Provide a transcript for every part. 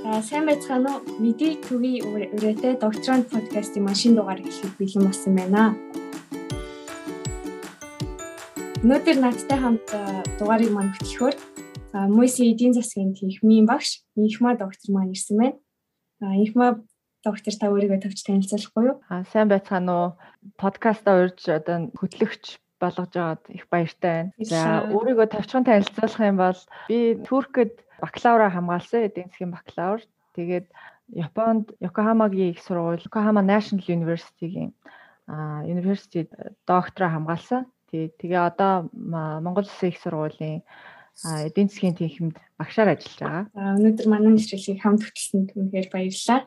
За сайн байцгаана уу? Мэдээ төвийн өрөөтэй докторант подкастын машин дугаар эхлэх бэлэн болсон байна. Өнөөдөр надтай хамт дугаарыг маань хөтлөхөөр Мөси эдийн засгийн техникийн багш Инхма доктор маань ирсэн байна. Инхма доктор та өөрийгөө товч танилцуулахгүй юу? Аа сайн байцгаана уу? Подкастаа урьж одоо хөтлөгч болгож байгаад их баяртай байна. За өөрийгөө товчхон танилцуулах юм бол би Туркэд бакалавра хамгаалсан эдийн засгийн бакалавр. Тэгээд Японд Йокохамагийн их сургууль, Йокохама National University-гийн University доктора хамгаалсан. Тэгээ одоо Монгол Улсын их сургуулийн эдийн засгийн тэнхимд багшаар ажиллаж байгаа. Өнөөдөр манай нэвтрүүлгийг хамт хөтлсөнд үнэхээр баярлалаа.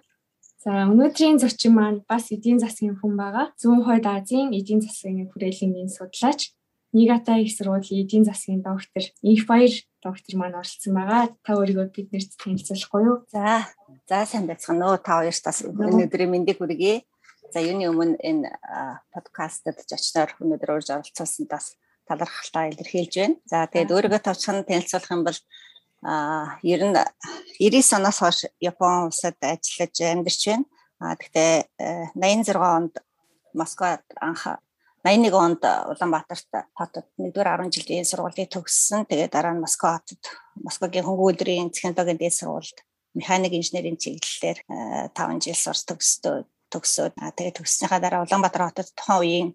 За өнөөдрийн зочин маань бас эдийн засгийн хүн байгаа. Зүүн хойд Азийн эдийн засгийн хүрээлэнгийн судлаач Нигата их сургуулийн эдийн засгийн доктор Инх Баяр доктор маань оролцсон байгаа. Та өөрийгөө биднэрт танилцуулахгүй юу? За. За сайн байцгаана уу. Та хоёртаас өнөөдрийн мэндийг хүргэе. За юуны өмнө энэ подкастт зочноор өнөөдөр урьж оролцуулсантаас талархалтай илэрхийлж байна. За тэгээд өөрийгөө товчхон танилцуулах юм бол а ер нь 90 оноос хойш Япон улсад ажиллаж амьдарч байна. А гэхдээ 86 онд Москвад анх 81 онд Улаанбаатарт хотод 1-р 10 жилийн сургуулийг төгссөн. Тэгээд дараа нь Москва хотод Москвагийн хөнгөлдрийн технологийн дээд сургуульд механик инженерийн чиглэлээр 5 жил сурс төгсдөө төгсөөд тэгээд төгссөнийхаа дараа Улаанбаатар хотод тухайн үеийн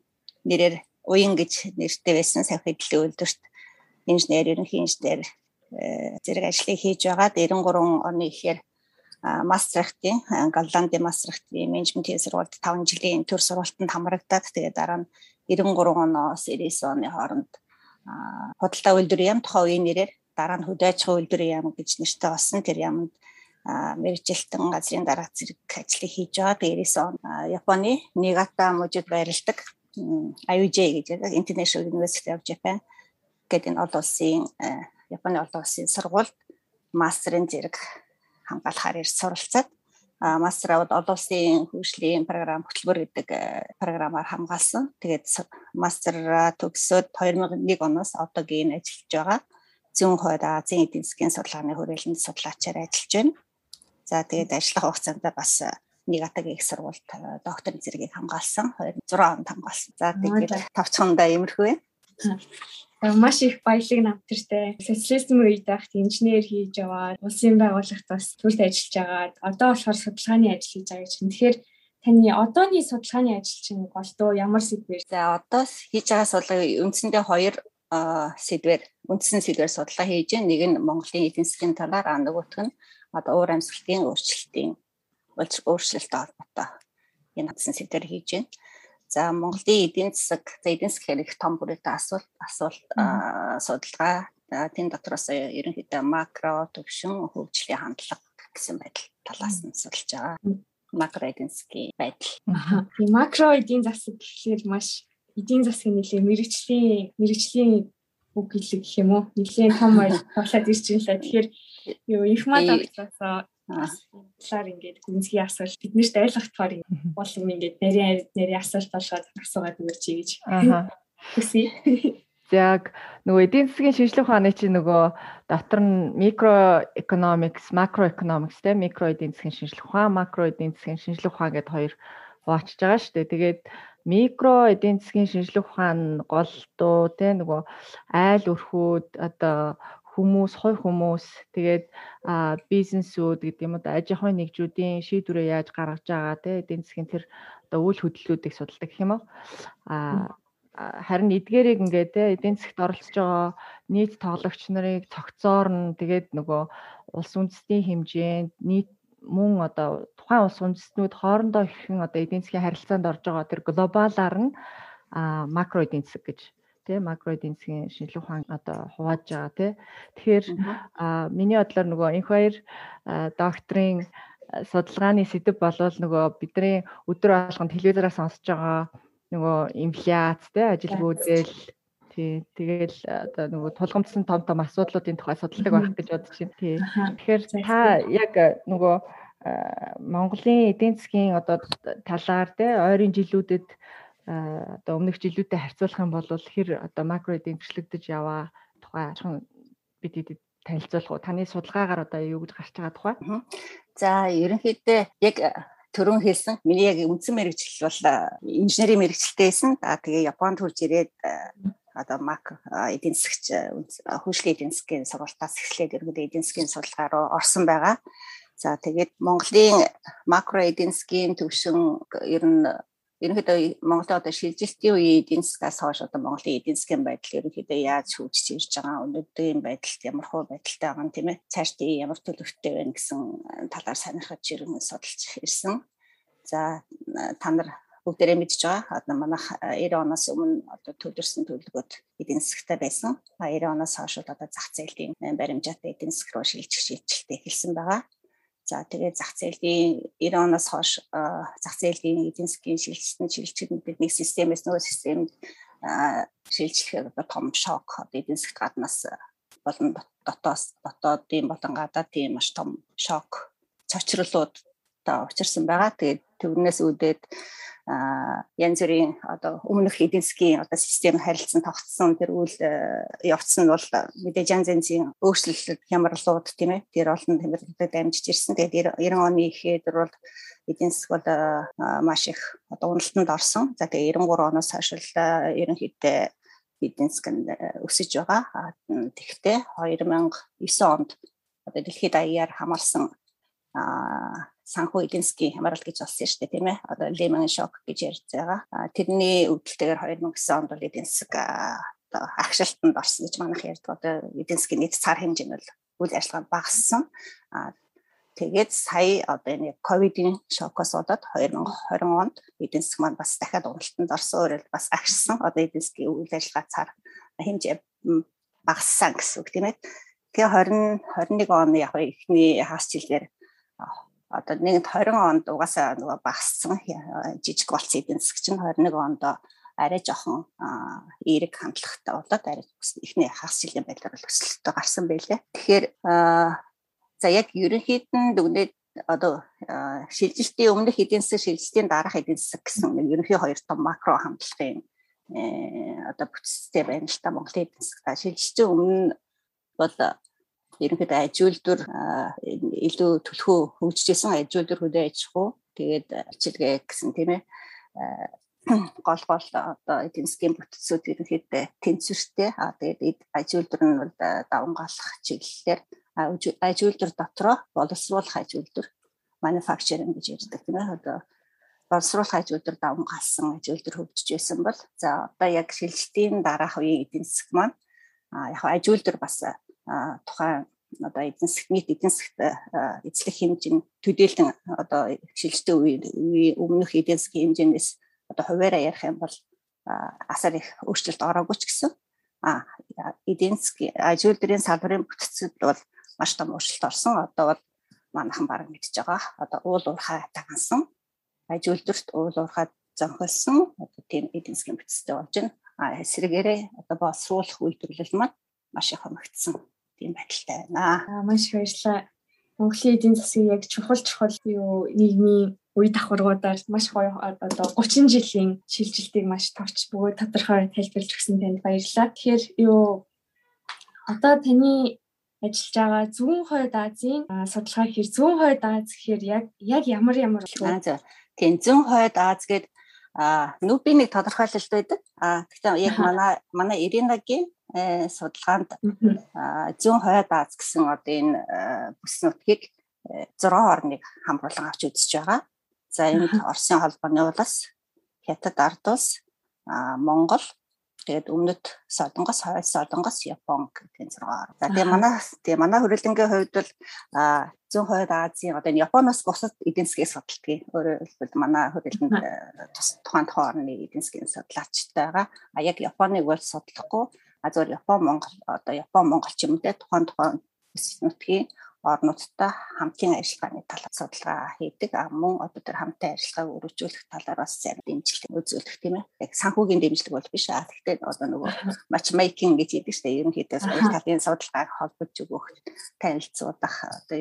нэрээр уян гэж нэртэй байсан савх хэдлийн үйлдвэрт инженер, ерөнхий инженер зэрэг ажлыг хийж байгаа. 93 оны ихээр Мастрихтийн Голландын Мастрихтийн менежментийн сургуульд 5 жилийн төр сургуультанд хамрагдаад тэгээд дараа нь 93 оноос 99 оны хооронд худалдаа үйлдвэрийн яам тухайн үеийн нэрээр дараа нь хөдөө аж ахуйн үйлдвэрийн яам гэж нэртэй болсон. Тэр яамд мэрэгжилтэн газрын дарга зэрэг ажлыг хийж байгаа. Тэгээд 99 он Японы Нигата мужид байрладаг IUJ гэж байгаа International University of Japan гэдэг энэ олон улсын Японы олон улсын сургуульд мастерын зэрэг хамгаалахаар ирж суралцаад мастер аваад олон улсын хөгжлийн програм хөтөлбөр гэдэг програмаар хамгаалсан. Тэгээд мастер төгсөөд 2001 оноос одоогийн ажиллаж байгаа. Зүүн хойд Азийн эдийн засгийн судалгааны хүрээлэнд судлаачаар ажиллаж байна. За тэгээд ажиллах хугацаанд бас нэг атагийн их сургуульд докторийн зэргийг хамгаалсан. 26 онд хамгаалсан. За тэгээд товчхондоо иймэрхүү байна маш их баялаг намтартай социализм үед байхад инженер хийж яваад улсын байгууллагт бас төрөлд ажиллаж агаад одоо болохоор судалгааны ажил хийж байгаа гэж. Тэгэхээр таны одооний судалгааны ажил чинь голдуу ямар сэдвэр? За одоос хийж байгаа судалгаа үндсэндээ хоёр сэдвэр үндсэн сэдвэр судалгаа хийж байна. Нэг нь Монголын эдийн засгийн талаар а нөгөөх нь одоо уур амьсгалын өөрчлөлтийн өөрчлөлттэй холбоотой энэ үндсэн сэдвэр хийж байна. За Монголын эдийн засаг, за эдийн засаг хэрэг том бүрээтэй асуулт асуулт судалгаа. Тэн дотроос ерөнхийдөө макро төвшин хөгжлийн хандлага гэсэн байдал талаас нь судалж байгаа. Макро эдийн засгийн байдал. Тийм макро эдийн засаг гэхлээр маш эдийн засгийн нэлээ мэрэгчлийн мэрэгчлийн үг хэлэг гэх юм уу? Нэлээ том болоод ирж байна лээ. Тэгэхээр юу информатикаас талаар ингээд гүнзгий асуулт биднэрт ойлгохтойгоор бол юм ингээд нарийн нарийн асуулт болгоод асуугаад өгөөч гэж. Аа. Хүсье. Яг нөгөө эдийн засгийн шинжилгээ ухааны чинь нөгөө дотор нь макро экономикс те микро эдийн засгийн шинжилгээ ухаан, макро эдийн засгийн шинжилгээ ухаан гэдээ хоёр хуваачж байгаа шүү дээ. Тэгээд микро эдийн засгийн шинжилгээ ухаан голдуу те нөгөө айл өрхүүд одоо хүмүүс, хой хүмүүс тэгээд бизнесүүд гэдэг юм одоо аж ахуйн нэгжүүдийн шийдвэрээ яаж гаргаж байгаа те эдийн засгийн тэр одоо үйл хөдлөлүүдийг судалдаг гэх юм уу. А харин эдгээрийг ингээд те эдийн засгт оролцож байгаа нийт тоглогч нарыг цогцоорно тэгээд нөгөө улс үндэстний хэмжээнд нийт мөн одоо тухайн улс үндэстнүүд хоорондоо хэрхэн одоо эдийн засгийн харилцаанд орж байгаа тэр глобалаар нь макро эдийн засаг гэж тий макро эдийн засгийн шинжилгээ ухаан одоо хувааж байгаа тий. Тэгэхээр миний бодлоор нөгөө энх хоёр докторийн судалгааны сэдэв болвол нөгөө бидний өдөр болгонд телевизээрээ сонсож байгаа нөгөө инфляц тий ажил гүйцэл тий тэгэл одоо нөгөө тулгамдсан том том асуудлуудын тухай судалдаг байх гэж бодож байна. Тий. Тэгэхээр та яг нөгөө Монголын эдийн засгийн одоо талаар тий ойрын жилүүдэд одоо өмнөх жилүүдэд харьцуулах юм бол хэр одоо макро эдэмчлэгдэж яваа тухай бид танилцуулах уу? Таны судалгаагаар одоо юу гэж гарч байгаа тухай? За ерөнхийдөө яг төрөн хэлсэн миний яг үндсэн мэрэгжил бол инженерийн мэрэгчлэлтэйсэн. Аа тэгээ Японд хурж ирээд одоо мак эдийн засгч хөгжлийн эдийн засгийн сургалтаас эхлээд ерөнхийдөө эдийн засгийн судалгаа руу орсон байгаа. За тэгээд Монголын макро эдийн засгийн төвшин ер нь ерөнхийдөө Монголын одоо шилжилтийн үеийн эдийн засгаас хойш одоо Монголын эдийн засгийн байдал ерөнхийдөө яаж хөгжиж ирж байгаа өнөөдрийн байдалд ямар хөө байдалтай байгаа юм тийм ээ цаашдын ямар төлөвтэй байна гэсэн талаар сонирхож ирэн судалж ирсэн. За та нар бүгдээрээ мэдж байгаа. Одоо манайх 90 оноос өмнө одоо төлөрсөн төлөвлөгөөд эдийн засгтай байсан. 90 оноос хойш одоо зах зээлийн баримжаатай эдийн засаг руу шилжих шийдвэртэй эхэлсэн байгаа. За тэгээд зах зээлийн 90 оноос хойш зах зээлийн эдийн засгийн шилжилтэн шилжчихэнд бид нэг системээс нөгөө системд шилжлэхээр одоо том шок эдийн засгт гаднаас болон дотоос дотоодын болон гадаадын маш том шок цочрлууд та учирсан байгаа. Тэгээд тэрнээс үүдээд янз бүрийн одоо өмнөх эдийн засгийн одоо систем харилцан тогтсон тэр үйл э, явц нь бол мэдээж янз янзын өөрчлөлт хямралууд тийм ээ тэр олон тэмдэглэлтэд дамжиж ирсэн. Тэгээд 90 оны ихээр бол эдийн засаг бол маш их одоо уналтанд орсон. За тэгээд 93 оноос хойш л ерөнхийдөө эдийн засаг нь э, өсөж байгаа. Тэгэхдээ 2009 онд одоо дэлхийд даяар хамаарсан санхүү эдийн засгийн хямрал гэж болсон шүү дээ тийм ээ. Одоо Lehman shock гэж ярьж байгаа. Тэрний үүдэлтэйгээр 2009 онд бол эдийн засаг одоо агшилтанд орсон гэж манайх ярьдаг. Одоо эдийн засгийн нийт цар хэмжээ нь бол үйл ажиллагаа багассан. Тэгээд сая одоо энэ ковидын шокоос болоод 2020 онд эдийн засаг маань бас дахиад уналтанд орсон. Өөрөөр бас агшсан. Одоо эдийн засгийн үйл ажиллагаа цар хэмжээ багассан гэсэн үг тийм ээ. Тэгээ 20 21 оны яг ихний хагас жилээр одоо нэг 20 онд угаасаа нөгөө багассан жижиг болсон эдийн засаг чинь 21 онд арай жоохон эерэг хандлагатай болоод арай ихний хагас жилийн байдлаар бол өсөлтөд гарсан байлээ. Тэгэхээр за яг ерөнхийд нь дүгнээд одоо шилжилтийн өмнөх эдийн засаг шилжилтийн дараах эдийн засаг гэсэн нэг ерөнхий хоёр том макро хамтлагын одоо бүтцтэй байна л та Монголын эдийн засаг. Шилжилтийн өмнө бол ерөнхийдөө ажилтнууд илүү төлхөө хөгжижсэн ажилтнууд хөдөө аж ахуй тэгээд хичээлгээ гэсэн тийм ээ гол гол одоо эдийн засгийн бүтцүүд ерөнхийдөө тэнцвэртэй. Аа тэгээд ажилтнууд нь бол давангаалах чиглэлээр ажилтнууд дотроо боловсруулах ажилтнууд manufacturing гэж ярьдаг тийм ээ. Одоо боловсруулах ажилтнууд давангаалсан ажилтнууд хөгжиж байсан бол за одоо яг шилжилтийн дараах үеийн эдийн засаг маань яг ажилтнууд бас тухайн одоо засгийн нийт эдийн засгт эзлэх хэмжээ төдийлөн одоо шилжтэй үе өмнөх эдийн засгийн хэмжээнээс одоо хуваараа ярих юм бол асар их өөрчлөлт ороогүй ч гэсэн а засгийн ажилтны салбарын бүтцэд бол маш том өөрчлөлт орсон. Одоо бол манайхан баг мэдж байгаа. Одоо уул уурхай тагансан ажилтнууд уул уурхай зөнхөлсөн одоо тийм эдийн засгийн бүтцтэй болж байна. А эсрэгээрээ одоо боловсруулах үйлдвэрлэл маань маш их хэмэгдсэн тийм байдалтай байна. Аа маш их баярлалаа. Монголын эдийн засгийн яг чухал чухал юу нийгмийн үе давхаргуудаар маш гоё одоо 30 жилийн шилжилтийг маш товч бөгөөд тодорхой тайлбарлаж өгсөн танд баярлалаа. Тэгэхээр юу одоо таны ажиллаж байгаа зүүн хойд Азийн судалгаа хэр зүүн хойд Аз гэхээр яг яг ямар ямар? Тийм зүүн хойд Аз гээд а нүби нэг тодорхойлолт байдаг. А гэхдээ яг манай манай Иринагийн судалгаанд зүүн хойд Аз гэсэн одоо энэ э, бүс нутгийг 6 э, орныг хамруулан авч үзэж байгаа. За энд Оросын холбооны улс, Хятад ард улс, Монгол, тэгээд өмнөд Солонгос, хойд Солонгос, Япон гэдэг зураг орно. За тэгээд манай тэгээд манай хөрөлдөнгийн хувьд бол зүүн хойд Азийн одоо энэ Японоос бусад эдийн засгийг судалдаг. Өөрөөр хэлбэл манай хөрөлдөнд тухайн тухайн орны эдийн засгийн судлаачтай байгаа. А яг Японыг бол судлахгүй а зөв Япон Монгол одоо Япон Монгол ч юм уу те тухайн тухайн нутгийн орнуудтай хамтын ажиллагааны талаар судалгаа хийдэг. А мөн одоо тэр хамтын ажиллагааг өргөжүүлэх талаар бас зарим дэмжлэг үзүүлэх тийм ээ. Яг санхүүгийн дэмжлэг бол биш. А гэхдээ одоо нөгөө match making гэж хэлдэг шүү дээ. Ерөнхийдөө хоёр талын судалгааг холбож өгөх, танилцуулах одоо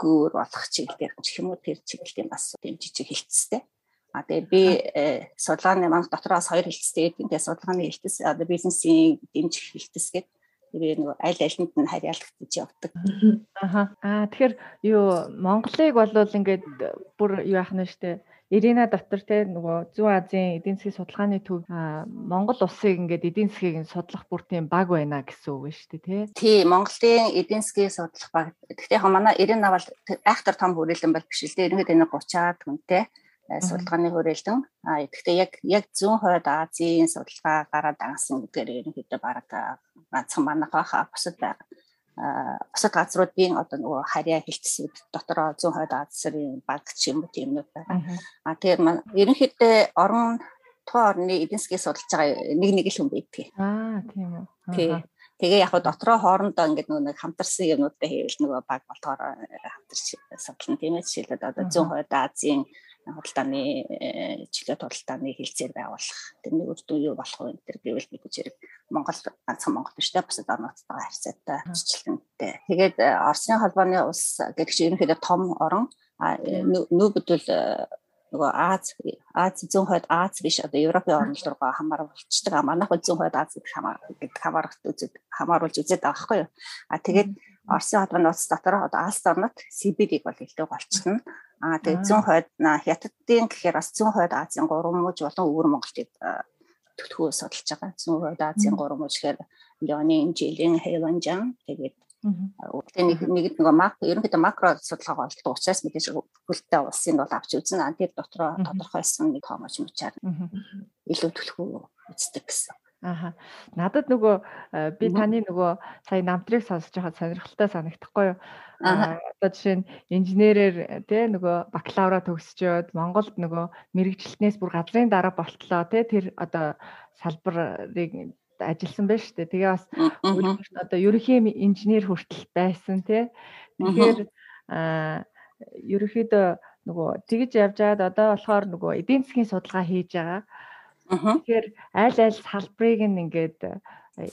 гүүр болох чиглэлээр ч юм уу тэр чиглэлийн бас дэмжиж хэлцтэй. А тэгээ би э, судалгааны маань дотроос хоёр хэлтстэй гэдэг. Тэгээ судалгааны хэлтс одоо бизнесийн дэмжих хэлтс гэдэг Тэгээ нөгөө аль алинд нь харьяалагдаж явдаг. Аха. Аа тэгэхээр юу Монголыг болвол ингээд бүр юу яах нь штэ Ирина дотор те нөгөө Зүүн Азийн эдийн засгийн судалгааны төв Монгол улсыг ингээд эдийн засгийг судлах бүр тийм баг байна гэсэн үг шүү дээ тий. Тий, Монголын эдийн засгийг судлах баг. Гэхдээ яг манай Ирина бол айхтар том хүрээлэн бол биш л дээ. Ерөнхийдөө энэ 30-аад хүнтэй судалгааны хүрээлэн. А гэхдээ яг яг зүүн хойд Азийн судалгаа гараад ангасан гэдгээр ерөнхийдөө бараг ганцхан манайхаа бусад байгаа бусад газруудын одоо нөгөө харьяа хилцсүүд зүүн хойд Азийн баг ч юм уу тиймнүүд байгаа. А тэгэхээр ерөнхийдөө орон тухайн орны эдийн засгийг судалж байгаа нэг нэг л хүн байдаг. Аа тийм үү. Тий. Тэгээ яг дотроо хоорондоо ингээд нэг хамтарсан юмнуудтай хийвэл нөгөө баг болгоор хамтарч судална тийм ээ. Жишээлбэл одоо зүүн хойд Азийн худалдааны э, чиглэл худалдааны хилцээр байгуулах тэр нэг үр дүн юу болох вэ тэр гэвэл бид зэрэг Монгол ганцхан Монгол биш те бусад орнуудтайгаа харьцаатай жижиглэнтэй. Тэгээд э, Оросын холбооны улс гэдэг чинь ерөнхийдөө том орон э, нөгөө Аз Аз зүүн хойд Аз биш одоо Европын орнол руугаа хамааруулцдаг. Манайх зүүн хойд Аз гэдэг хамааруулж үзээд хамааруулж үзээд байгаа байхгүй юу. А тэгээд Оросын холбооны улс дотор одоо Алс орнот CBD-г бол илүү голчтно. Аа тэгээ зүүн хойд хятадын гэхээр бас зүүн хойд Азийн гурван мужи болон өвөр Монголыг төвтгөө судалж байгаа. Зүүн хойд Азийн гурван мужи гэхээр Леонин, Жилин, Хэлонжан тэгээд тэгээ нэг нэг нөгөө мак ерөнхийдөө макро судалгаа болдог учраас мэдээж хөлтэй улсын бол авч үзэн тэр дотроо тодорхойлсон нэг томооч мучаар илүү төлхөө үздэг гэсэн. Аха. Надад нөгөө би таны нөгөө сая намтрыг сонсож байхад сонирхолтой санагдахгүй юу? Аа одоо жишээ нь инженерээр тий нөгөө бакалавра төгсчөөд Монголд нөгөө мэрэгчлэнээс бүр газрын дараа болтлоо тий тэр одоо салбарыг ажилласан байж тээ. Тэгээ бас одоо ерөнхий инженер хүртэл байсан тий. Тэгэхээр аа ерөнхийдөө нөгөө тэгж явж байгаад одоо болохоор нөгөө эдийн засгийн судалгаа хийж байгаа. Тэгэхээр аль аль салбарыг нь ингээд э,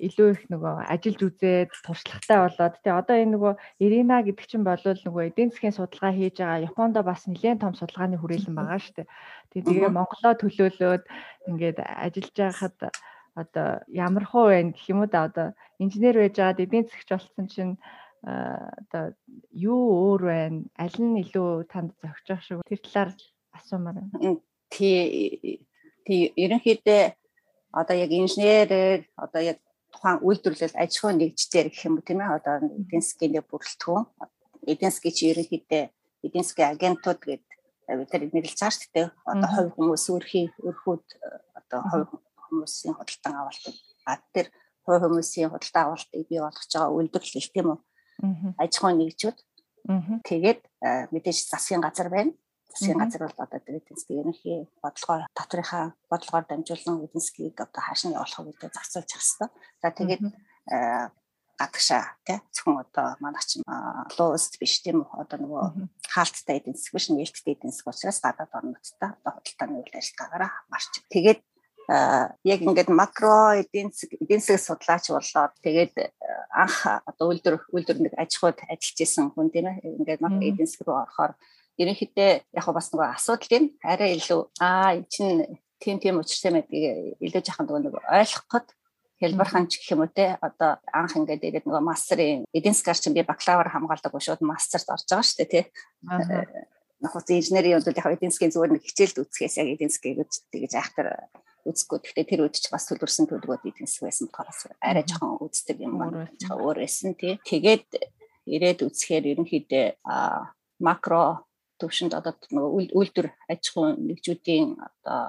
илүү их нөгөө ажиллаж үзээд туршлагатай болоод тий одоо энэ нөгөө Ирина гэдэг чинь бол нөгөө эдийн засгийн судалгаа хийж байгаа Японд бас нэлээд том судалгааны хүрээлэн байгаа шүү дээ. Тэгээ тэгээ Монголоо төлөөлөөд ингээд ажиллаж байхад одоо ямар хуу вэ гэх юм уу да одоо инженер байж байгаад эдийн засгч болсон чинь э, одоо юу өөр байна? Аль нь илүү танд зохиж ах шиг тэр талаар асуумаар байна. Тий тий ерөнхийдөө одоо яг инженерээр одоо яг тухайн үйлдвэрлэл аж ахуйн нэгждэр гэх юм уу тийм ээ? Одоо эдийн засгийн бүрэлдэхүүн эдийн засгийн чи ерөнхийдөө эдийн засгийн агентууд гэдэг бид нар нэрлэж байгаа шүү дээ одоо хувь хүмүүс өрхийн өрхүүд одоо хувь хүмүүсийн худалдан авалтыг а тэр хувь хүмүүсийн худалдан авалтыг бий болгож байгаа үйлдвэрлэл тийм үү? Аж ахуйн нэгжүүд. Тэгээд мэдээж засгийн газар байна засгийн газар бол одоо эдийн засгийн ерөнхий бодлогоо доторынхаа бодлогоор дамжуулан эдийн засгийг одоо хааш нь явуулах гэдэг зарцуулж явах хэрэгтэй. За тэгээд гадагшаа тий зөвхөн одоо манай чинь лууст биш тийм үү? Одоо нөгөө хаалттай эдийн засаг биш нээлттэй эдийн засаг учраас гадаад орнуудтай одоо худалдааны үйл ажиллагаагаараа марч. Тэгээд яг ингээд макро эдийн засаг эдийн засаг судлаач болоод тэгээд анх одоо үйлдвэр үйлдвэр нэг аж ахуйд ажиллаж исэн хүн тийм ээ ингээд макро эдийн засаг руу орохоор ерөнхийдөө яг бас нөгөө асуудал юм арай илүү аа эн чинь тийм тийм учиртай мэдгийг илүү жахан нэг ойлгоход хэлбэрхэн ч гэх юм уу те одоо анх ингээд ирээд нөгөө мастерын эдийн засгаар чинь би бакалавр хамгаалдаг шууд мастерт орж байгаа шүү дээ те нөхөц инженерийн үед яг эдийн засгийн зүгээр нэг хичээлд үзэхээс яг эдийн засгийг тэгэж айхтар үзэхгүй. Гэхдээ тэр үед ч бас төлөвлөсөн төлөвлөгөөд эдийн засаг байсан болохоос арай жоохон үздэг юм байна. Өөр байсан тий. Тэгээд ирээд үзэхээр ерөнхийдөө макро төвшөнд одоо нөгөө үйлдвэр аж ахуйн нэгжүүдийн одоо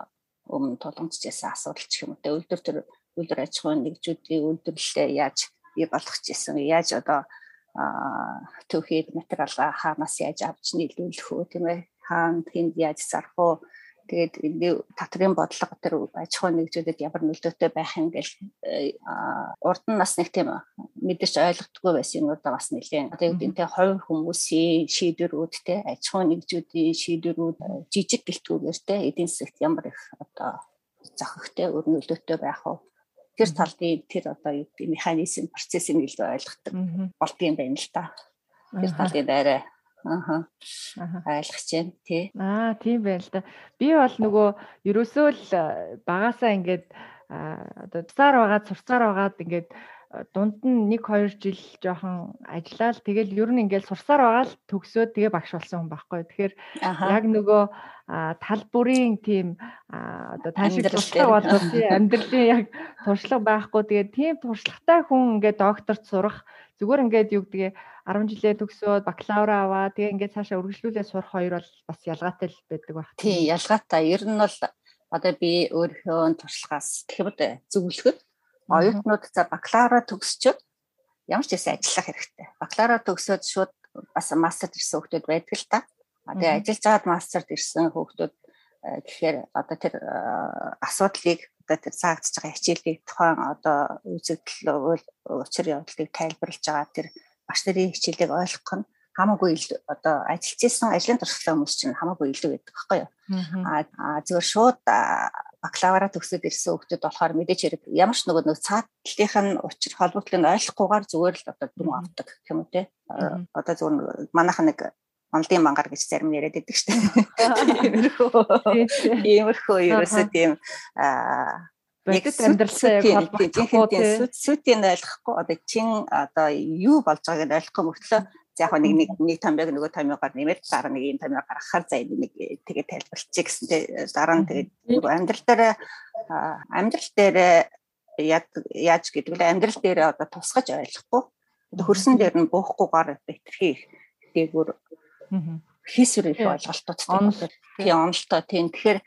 өмнө тулгамдчихсан асуудал ч юм уу те. Үйлдвэр төр үйлдвэр аж ахуйн нэгжүүдийн үйлдвэрлэлээ яаж бий болгочихсон яаж одоо төвхийг материалаа хаанаас яаж авч нийлүүлэх үү тийм ээ? Хаана тэнд яаж зарах уу Тэгээд татрын бодлого тэр аж ахуйн нэгжүүдэд ямар нөлөөтэй байх юм гээл урд нь бас нэг тийм мэдэрч ойлгохгүй байсан юмудаа бас нэлээд. Юу гэдэг хувь хүмүүсийн шийдвэрүүд те аж ахуйн нэгжүүдийн шийдвэрүүд жижиг гэлтгүүгээр те эдийн засагт ямар их одоо зохихтэй өр нөлөөтэй байх вэ? Тэр талын тэр одоо юу гэдэг механизм процессыг илүү ойлгохдаг болдгийм байна л да. Тэр талын арай Аха. Ойлгож байна тий. Аа тийм байна л да. Би бол нөгөө ерөөсөө л багасаа ингээд одоо цаар байгаад сурцаар байгаад ингээд дунд нь 1 2 жил жоохон ажиллаад тэгэл ер нь ингээл сурсаар байгаа л төгсөөд тэгээ багш болсон хүн байхгүй. Тэгэхээр яг нөгөө тал бүрийн тийм одоо таашиг туршлага болов амьдралын яг туршлага байхгүй. Тэгээд тийм туршлагатай хүн ингээд докторт сурах зүгээр ингээд юу гэдгийг 10 жилээ төгсөөд бакалавра аваа тэгээ ингээд цаашаа үргэлжлүүлээ сурах хоёр бол бас ялгаатай л байдаг баг. Тийм ялгаатай. Ер нь бол одоо би өөрийнхөө туршлагаас уу зөвлөхөд оюутнууд за бакалавра төгсчөөд ямар ч байсан ажиллах хэрэгтэй. Бакалавра төгсөөд шууд бас мастерд ирсэн хүмүүс байдаг л та. Тэгээ ажиллаж байгаад мастерд ирсэн хүмүүс э, гэхээр одоо тэр э, асуудлыг одоо тэр цаагдж байгаа хичээлийг тухайн одоо үзэгдэл учир явдлыг тайлбарлаж байгаа тэр багш нарын хичээлийг ойлгох нь хамаагүй одоо ажиллаж исэн ажлын туршлагатай хүмүүс чинь хамаагүй илүү байдаг байхгүй юу. Аа зөвөр шууд бакалавра төгсөөд ирсэн хүмүүс болохоор мэдээч хэрэг ямар ч нөгөө цаатлынх нь учир холбоотлыг ойлгохгүйгээр зүгээр л одоо дүн авдаг гэх юм уу те. Одоо зөвөр манайхан нэг онлын мангаар гэж зарим яриад байдаг шүү дээ. Иймэрхүү. Иймэрхүү ерөөсөө тийм аа бодит амьдралтай яг холбоотой сүтийн ойлгохгүй одоо чин одоо юу болж байгааг нь ойлгохгүй мөртлөө за яг нэг нэг нэг томьёог нөгөө томьёогоор нэмээд дараа нэг юм томьёог гаргахаар за нэг тэгээ тайлбарчих гэсэн тэгээ дараа нь тэгээ амьдрал дээр амьдрал дээр яаж гэдэг вэ амьдрал дээр одоо тусгаж ойлгохгүй. Хөрсөн дээр нь буухгүйгээр битэрхий дээгүүр хийсвэр их ойлголтууд тийм онолтой. Тийм тэгэхээр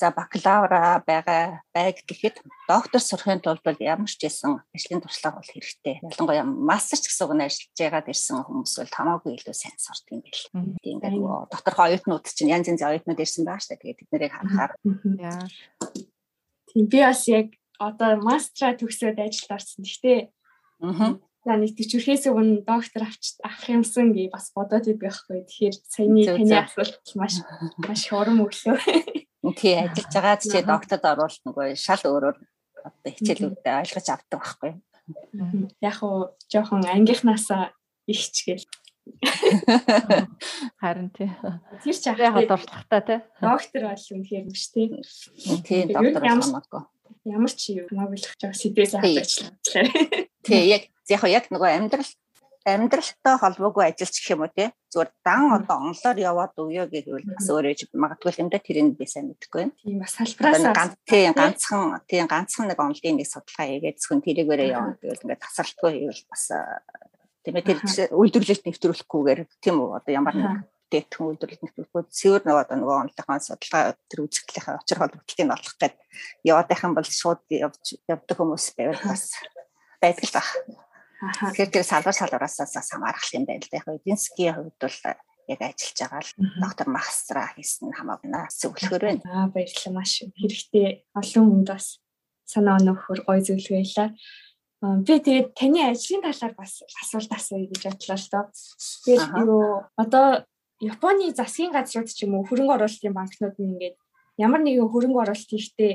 за бакалавра байгаа байг гэхэд доктор сурахын тулд бол ямар ч байсан ажлын туршлага бол хэрэгтэй. Ялангуяа мастер ч гэсэн үг нь ажиллаж байгаад ирсэн хүмүүс бол хамаагүй илүү сайн сурд юм бэл. Тийм ингээд доторх оюутнууд чинь янз янзын оюутнууд ирсэн байгаа шүү дээ. Тэгээд бид нарыг харахаар Тийм би бас яг одоо мастера төгсөөд ажилд орсон. Гэхдээ аа За нэг төчөрхөөс өмнө доктор авч авах юмсан гээ бас бодоод идэг байхгүй. Тэгэхээр саяны таны асуулт маш маш урам өглөө. Тий ажиллаж байгаа чи докторд оруулах нөгөө шал өөрөөр одоо хичээлүүдээ ойлгож авдаг байхгүй. Яг уу жоохон ангийнхнаасаа ихч гэл. Харин тий. Тэр ч яг дуртлагатай тий. Доктор бол үнэхээр биш тий. Тий доктор хамаагүй. Ямар ч хамаагүй л гэж сэдвээс авчихлаа. Тий яг яг яг нөгөө амьдрал амьдралтай холбоогүй ажилч гэх юм уу те зүгээр дан одоо онлоор яваад өгөө гэвэл бас өөрөө магадгүй юм да тэрийг би сайн мэдэхгүй байна. Тийм бас салбараас ганц тийм ганцхан тийм ганцхан нэг онлын нэг судалгаа хийгээд зөвхөн тэрийгээрээ явна. Гэвэл ингээд тасралтгүй хийвэл бас тийм ээ тэр үйлдвэрлэлт нэвтрүүлэхгүйгээр тийм үү одоо ямар нэг дээтхэн үйлдвэрлэлт нэвтрүүлэхгүй цэвэр нэг одоо нөгөө онлынхаа судалгаа тэр үзэгдлийнхаа очир холбогдлыг нь олох гээд яваад байх юм бол шууд явж явдаг хүмүүс байвал бас байдаг л байна. Тэгэхээр тэр салбар салбараасаас хамаарах юм байна л да. Яг эдийн засгийн хувьд бол яг ажиллаж байгаа л доктор магистра хийсэн хамаагна зөвлөхөр байна. Аа баярлалаа маш хэрэгтэй олон хүнд бас санаа өнөөхөр гой зөвлөгөө байлаа. Би тэгээд таны ажлын талаар бас асуулт асууя гэж бодлоо л доо. Тэгээд юу одоо Японы засгийн газрууд ч юм уу хөрөнгө оруулалтын банкнууд нь ингээд ямар нэгэн хөрөнгө оруулалт хийхдээ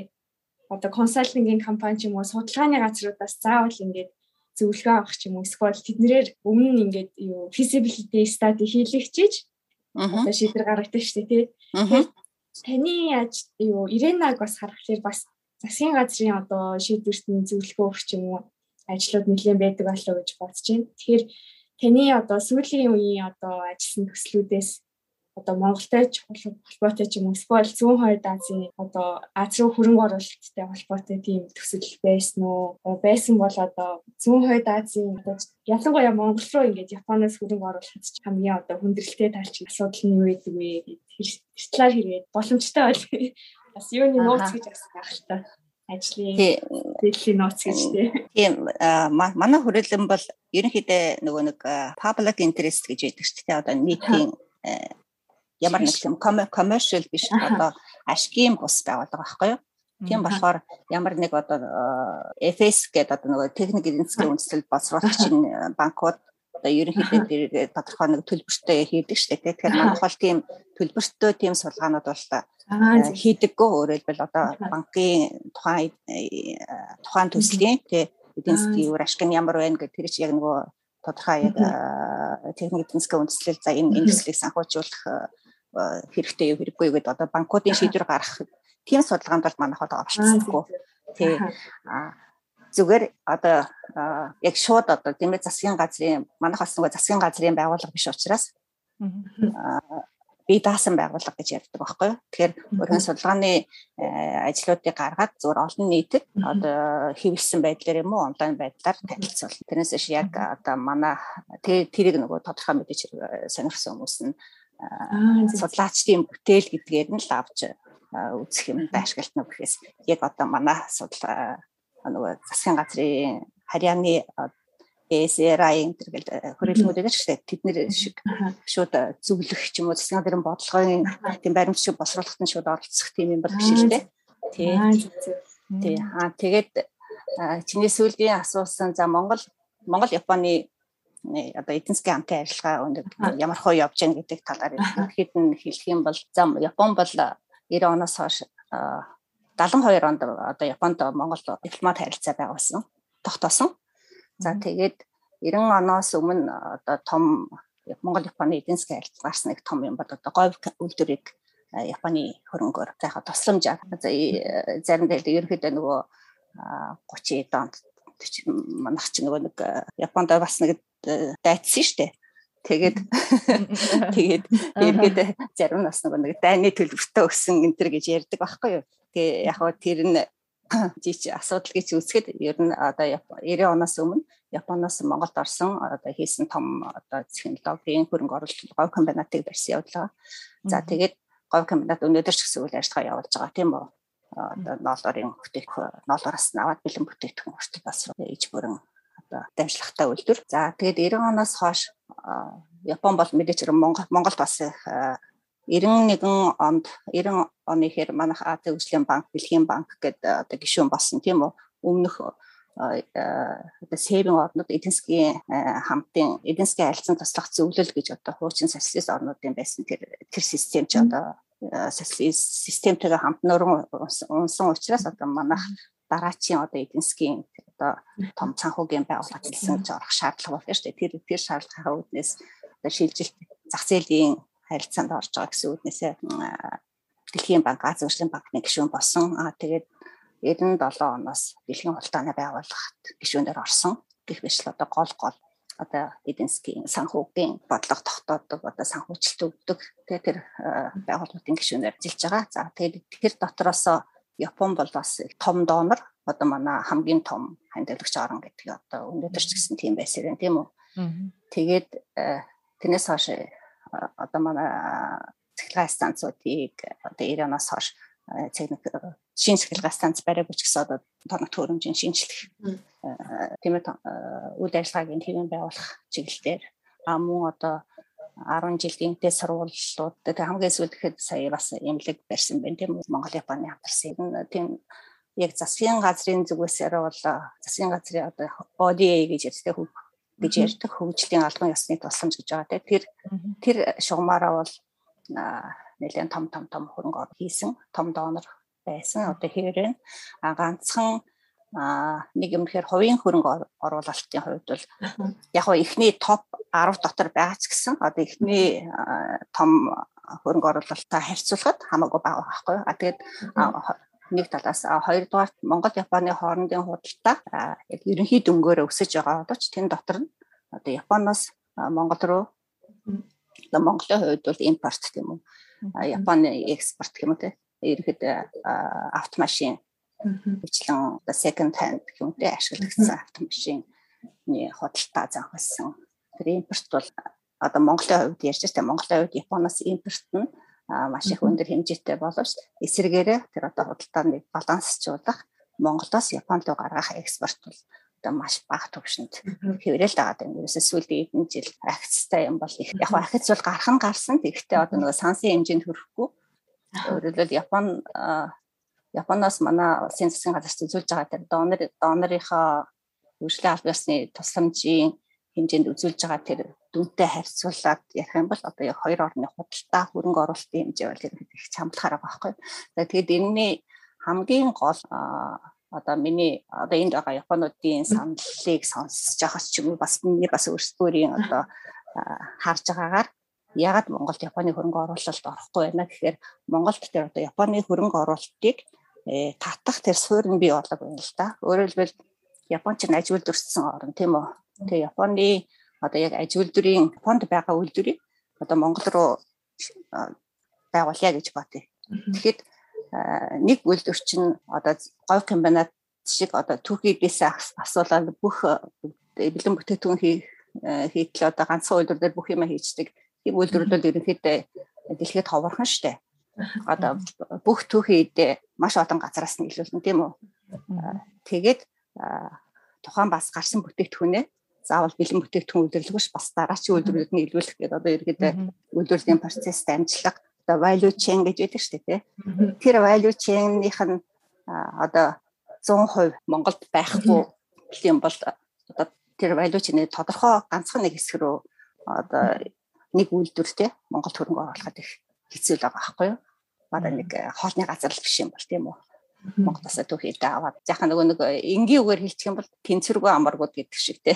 одоо консалтингийн компани ч юм уу судалгааны газруудаас заавал ингээд зөвлөгөө авах ч юм уу эсвэл тэднэрээр өмнө нь ингээд юу feasibility study хийлгэж чиж одоо шийдвэр гаргадаг шүү дээ тий. Таны юу Иренаг бас харахаар бас засгийн газрын одоо шийдвэрт нь зөвлөгөө өгч юм уу ажлууд нэлээд байдаг болоо гэж бодож байна. Тэгэхээр таны одоо сүүлийн үеийн одоо ажилласан төслүүдээс одоо Монголтой ч холбоотой ч юм уу эсвэл зүүн хойд Азийн одоо Аз руу хөрөнгө оруулалттай холбоотой тийм төсөл байсан уу? Байсан бол одоо зүүн хойд Азийн одоо ялангуяа Монгол руу ингээд Японоос хөрөнгө оруулахад ч хамгийн одоо хүндрэлтэй талч асуудал нь юу гэдэг вэ? Талаар хэрэгэд боломжтой бол бас юуны нууц гэж л та ажлын дэдлийн нууц гэж тийм манай хүрээлэн бол ерөнхийдөө нөгөө нэг public interest гэж байдаг шүү дээ одоо нийтийн ямар нэг юм commercial биш одоо ашигын бус байгууллага байхгүй юу? Тийм болохоор ямар нэг одоо FS гэдэг одоо нөгөө техник эдийн засгийн үндэслэл боловсруулагчийн э, банкуд одоо ерөнхийдөө тодорхой нэг төлбөртэй хийдэг шүү дээ. Тэгэхээр манайх бол тийм төлбөртэй тийм судалгаанууд бол э, хийдэггүй өөрөлдвөл одоо банкын тухайн э, тухайн төслийн тий эдийн засгийн үр ашиг нь ямар байна гэдэг тэр чинь яг нөгөө тодорхой яг техник эдийн засгийн үндэслэл за энэ энэ төслийг санхүүжүүлэх хэрэгтэй юу хэрэггүй гэдэг одоо банкуудын шийдвэр гаргах тийм судалгаанд бол манайх одоо оролцсонгүй. Тий. А зүгээр одоо яг шууд одоо ээ засгийн газрын манайх бас нөгөө засгийн газрын байгууллага биш учраас би даасан байгууллага гэж ярьдаг байхгүй юу. Тэгэхээр өргөн судалгааны ажлуудыг гаргаад зүгээр олон нийтэд одоо хэвлсэн байдлаар юм уу онлайн байдлаар танилцуул. Тэрнээс ш яг одоо манай тэрийг нөгөө тодорхой мэдээж сонирхсан хүмүүс нь судлаачдын бүтээл гэдгээр нь л авч үзэх юм ашиглалтна гэхээс яг одоо манай судал нөгөө засгийн газрын харьяаны ЭСРА-ийн тэргэл хөрөлгүүд байдаг шүү дээ. Тэд нэр шиг шууд зөвлөх ч юм уу засгийн газрын бодлогын тийм баримт шиг босруулахад нь шууд оролцох тийм юм бол биш л дээ. Тий. Тий. Аа тэгээд чиний сүүлийн асуусан за Монгол Монгол Японы одоо эдийн засгийн хамтын ажиллагаа өндөр ямар хөө явж гэнэ гэдэг талаар ихэд нь хэлэх юм бол за Япон бол 90 оноос хойш 72 онд одоо Японд Монгол дипломат харилцаа байгуулсан тогтоосон. За тэгээд 90 оноос өмнө одоо том Монгол Японы эдийн засгийн харилцаа гарсан нэг том юм бол одоо говь үйлдвэрийг Японы хөрөнгөөр за яг тусламжаар заримдаа ерөөхдөө нөгөө 30 донд манах чи нөгөө нэг Японд бас нэг дайцсан шүү дээ. Тэгээд тэгээд эргээд зарим нас нэг дайны төлбөртөө өссөн энэ төр гэж ярьдаг байхгүй юу. Тэгээ яг хоо тэр нь жич асуудал гэж үзэхэд ер нь одоо 90 оноос өмнө Японоос Монголд орсон одоо хийсэн том одоо технологийн хөрөнгө оруулалт говь комбинатыг барьсан явуулгаа. За тэгээд говь комбинат өнөөдөр ч гэсэн үйл ажиллагаа явуулж байгаа тийм үү. Одоо ноолорын бүтээгдэхүүн ноолороос аваад бэлэн бүтээгдэхүүн хүртэл бас ээж бүрэн одоо дамжлагтай үйлдвэр. За тэгээд 90 оноос хойш Япон бол мэдээч Монгол Монголд бас 91 онд 90 оны хэр манайх Азийн хөгжлийн банк, Бэлгийн банк гэдэг одоо гишүүн болсон тийм үү. Өмнөх одоо сэвэн орнууд эдийн засгийн хамтын эдийн засгийн харилцан туслах зөвлөл гэж одоо хуучин социалист орнуудын байсан тэр тэр систем ч одоо системтэйгээ хамт нөрөн унсан учраас одоо манайх дараачийн одоо эдийн засгийн одоо том санхүүгийн байгууллага гэсэн гэж орох шаардлага байна шүү дээ. Тэр тэр шаардлагын үүднээс одоо шилжилт зах зээлийн харилцаанд орж байгаа гэсэн үгнээсээ Дэлхийн банк, Азийн хөгжлийн банкны гишүүн болсон. Аа тэгээд 97 оноос Дэлхийн хултааны байгууллагт гишүүнээр орсон. Гэх мэт л одоо гол гол одоо эдийн засгийн санхүүгийн бодлого тогтоодог одоо санхүүжилт өгдөг тэгээ тэр байгууллагын гишүүнээр ажиллаж байгаа. За тэгээд тэр дотроос Япон бол бас том донор одоо манай хамгийн том хандлагч орн гэдэг одоо өнөөдөр ч гэсэн тийм байсан юм тийм үү. Тэгээд тэрнээс хойш одоо манай цэглэгээ станцуудыг одоо 90 оноос хойш техник шин цэглэгээ станц бариаг гэсэн одоо тоног төрөмжийн шинжилэх тийм ээ үйл ажиллагаагийн хэвэн байгуулах чиглэлээр а мөн одоо 10 жилийн дэ сурвалжлууд тэг хамгийн сүүлд гэхэд сая бас имлэг барьсан байна тийм Монгол Японы хамтарсан тийм яг засгийн газрын зүгээс бол засгийн газрын одоо ODA гэж ярьдаг гэж ярьдаг хөгжлийн албан ёсны тусламж гэж байгаа тийм тэр тэр шугамаараа бол нэлээд том том том хөрөнгө оруулалт хийсэн том донор байсан одоо хэвээрэн ганцхан нэг юм тэгэхээр хувийн хөрөнгө оруулалтын хувьд бол яг хоо эхний топ 10 дотор байгаа ч гэсэн одоо эхний том хөрөнгө оруулалтаа харьцуулахад хамаагүй бага байхгүй. А тэгээд нэг талаас хоёрдугаар Монгол Японы хоорондын худалдаа яг ерөнхий дөнгөөр өсөж байгаа боловч тэн дотор нь одоо Японоос Монгол руу Монголын хувьд бол импорт тийм үү. Японы экспорт уу те. Ерөнхийдөө автомашин Ичлэн second hand гэмтэй ашиглагдсан автомашины худалдаа занхилсан. Тэр импорт бол одоо Монголын хувьд ярьж байгаа Монголын хувьд Японоос импорт нь маш их өндөр хэмжээтэй боловч эсвэргээрээ тэр одоо худалдааны балансчлуулах Монголоос Японд руу гаргах экспорт бол одоо маш бага түвшинд хэврэл дагаад байна. Ерөөсөө сүүлийн хэдэн жил акцтай юм бол яг акц бол гарах нь гарсан. Тэгэхдээ одоо нөгөө сансын хэмжээнд хүрэхгүй. Өөрөөр хэлбэл Япон Японоос манай улсын засгийн газар үзүүлж байгаа тэр донор донорынхоо хөгжлийн албан ёсны тусламжийн хэмжээнд үзүүлж байгаа тэр дүнтэй харьцуулаад ярих юм бол одоо яг хоёр орны худалдаа хөрөнгө оруулалтын хэмжээ бол их чамлахаар байгаа байхгүй. Тэгээд энэний хамгийн гол одоо миний одоо энд байгаа Японуудын саналыг сонсож байхаас ч юм уу бас миний бас өөрсдөөрийн одоо харж байгаагаар ягаад Монголд Японы хөрөнгө оруулалт орохгүй байна гэхээр Монголд тэр одоо Японы хөрөнгө оруулалтыг Э, татах тэр суурь нь бий болог байна л да. Өөрөөр хэлбэл Япон ч аж үйлдвэрсэн орн тийм үү. Тэгээ Японы одоо яг аж үйлдвэрийн Японд байгаа үйлдвэрийг одоо Монгол руу байгуулъя гэж бодъё. Тэгэхэд нэг үйлдвэр чинь одоо говь комбинат шиг одоо түүхийдээс асуулаад бүх бэлэн бүтээгдэхүүн хийтэл одоо ганцхан үйлдвэр дээр бүх юм хийждэг. Тийм үйлдвэрүүд бол ерөнхийдөө дэлхийд ховорхон штэ. Одоо бүх түүхийдээ маш олон газараас нь илүүлнэ тийм үү. Тэгээд тухайн бас гарсан бүтээгдэхүүнээ заавал бэлэн бүтээгдэхүүн үйлдвэрлэгөөш бас дараачийн үйлдвэрлэлд нь илүүлэх гэдэг одоо ерөөдөө үйлдвэрлэлийн процесс дамжлага одоо value chain гэж байдаг шүү дээ. Тэр value chain-ийнх нь одоо 100% Монголд байхгүй юм бол одоо тэр value chain-ийн тодорхой ганцхан нэг хэсэг рүү одоо нэг үйлдвэртэй Монголд хөрөнгө оруулахад их хэцүү л байгаа байхгүй юу? Бара нэг хоолны газар л биш юм бол тийм үү? Монголоос түүхийдээ аваад яхаа нөгөө нэг энгийн үгээр хэлчих юм бол тэнцвэргүй амаргууд гэдэг шиг те.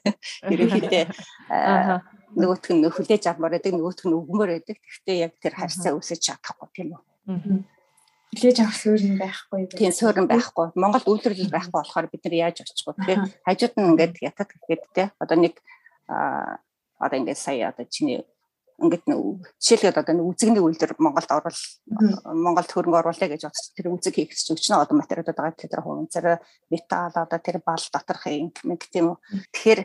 Ерөнхийдөө нөгөөх нь хүлээж авмаар байдаг нөгөөх нь өгмөр байдаг. Гэхдээ яг тэр харьцаа үүсэж чадахгүй тийм үү. Хүлээж авах суурь байхгүй. Тийм суурь байхгүй. Монгол үйлдвэрлэл байхгүй болохоор бид нар яаж очих вэ? Тэгэхээр хажууд нь ингээд ятад гэхэд те одоо нэг а одоо ингээд сая одоо чиний ингээд жишээлбэл одоо нэг үзэгний үйлдвэр Монголд орвол Монголд хөрөнгө оруулъя гэж бодчих. Тэр үзэг хийх гэж өчнө одоо материалууд байгаа тэр хуванцар металл одоо тэр бал доторх юм тийм үү. Тэгэхээр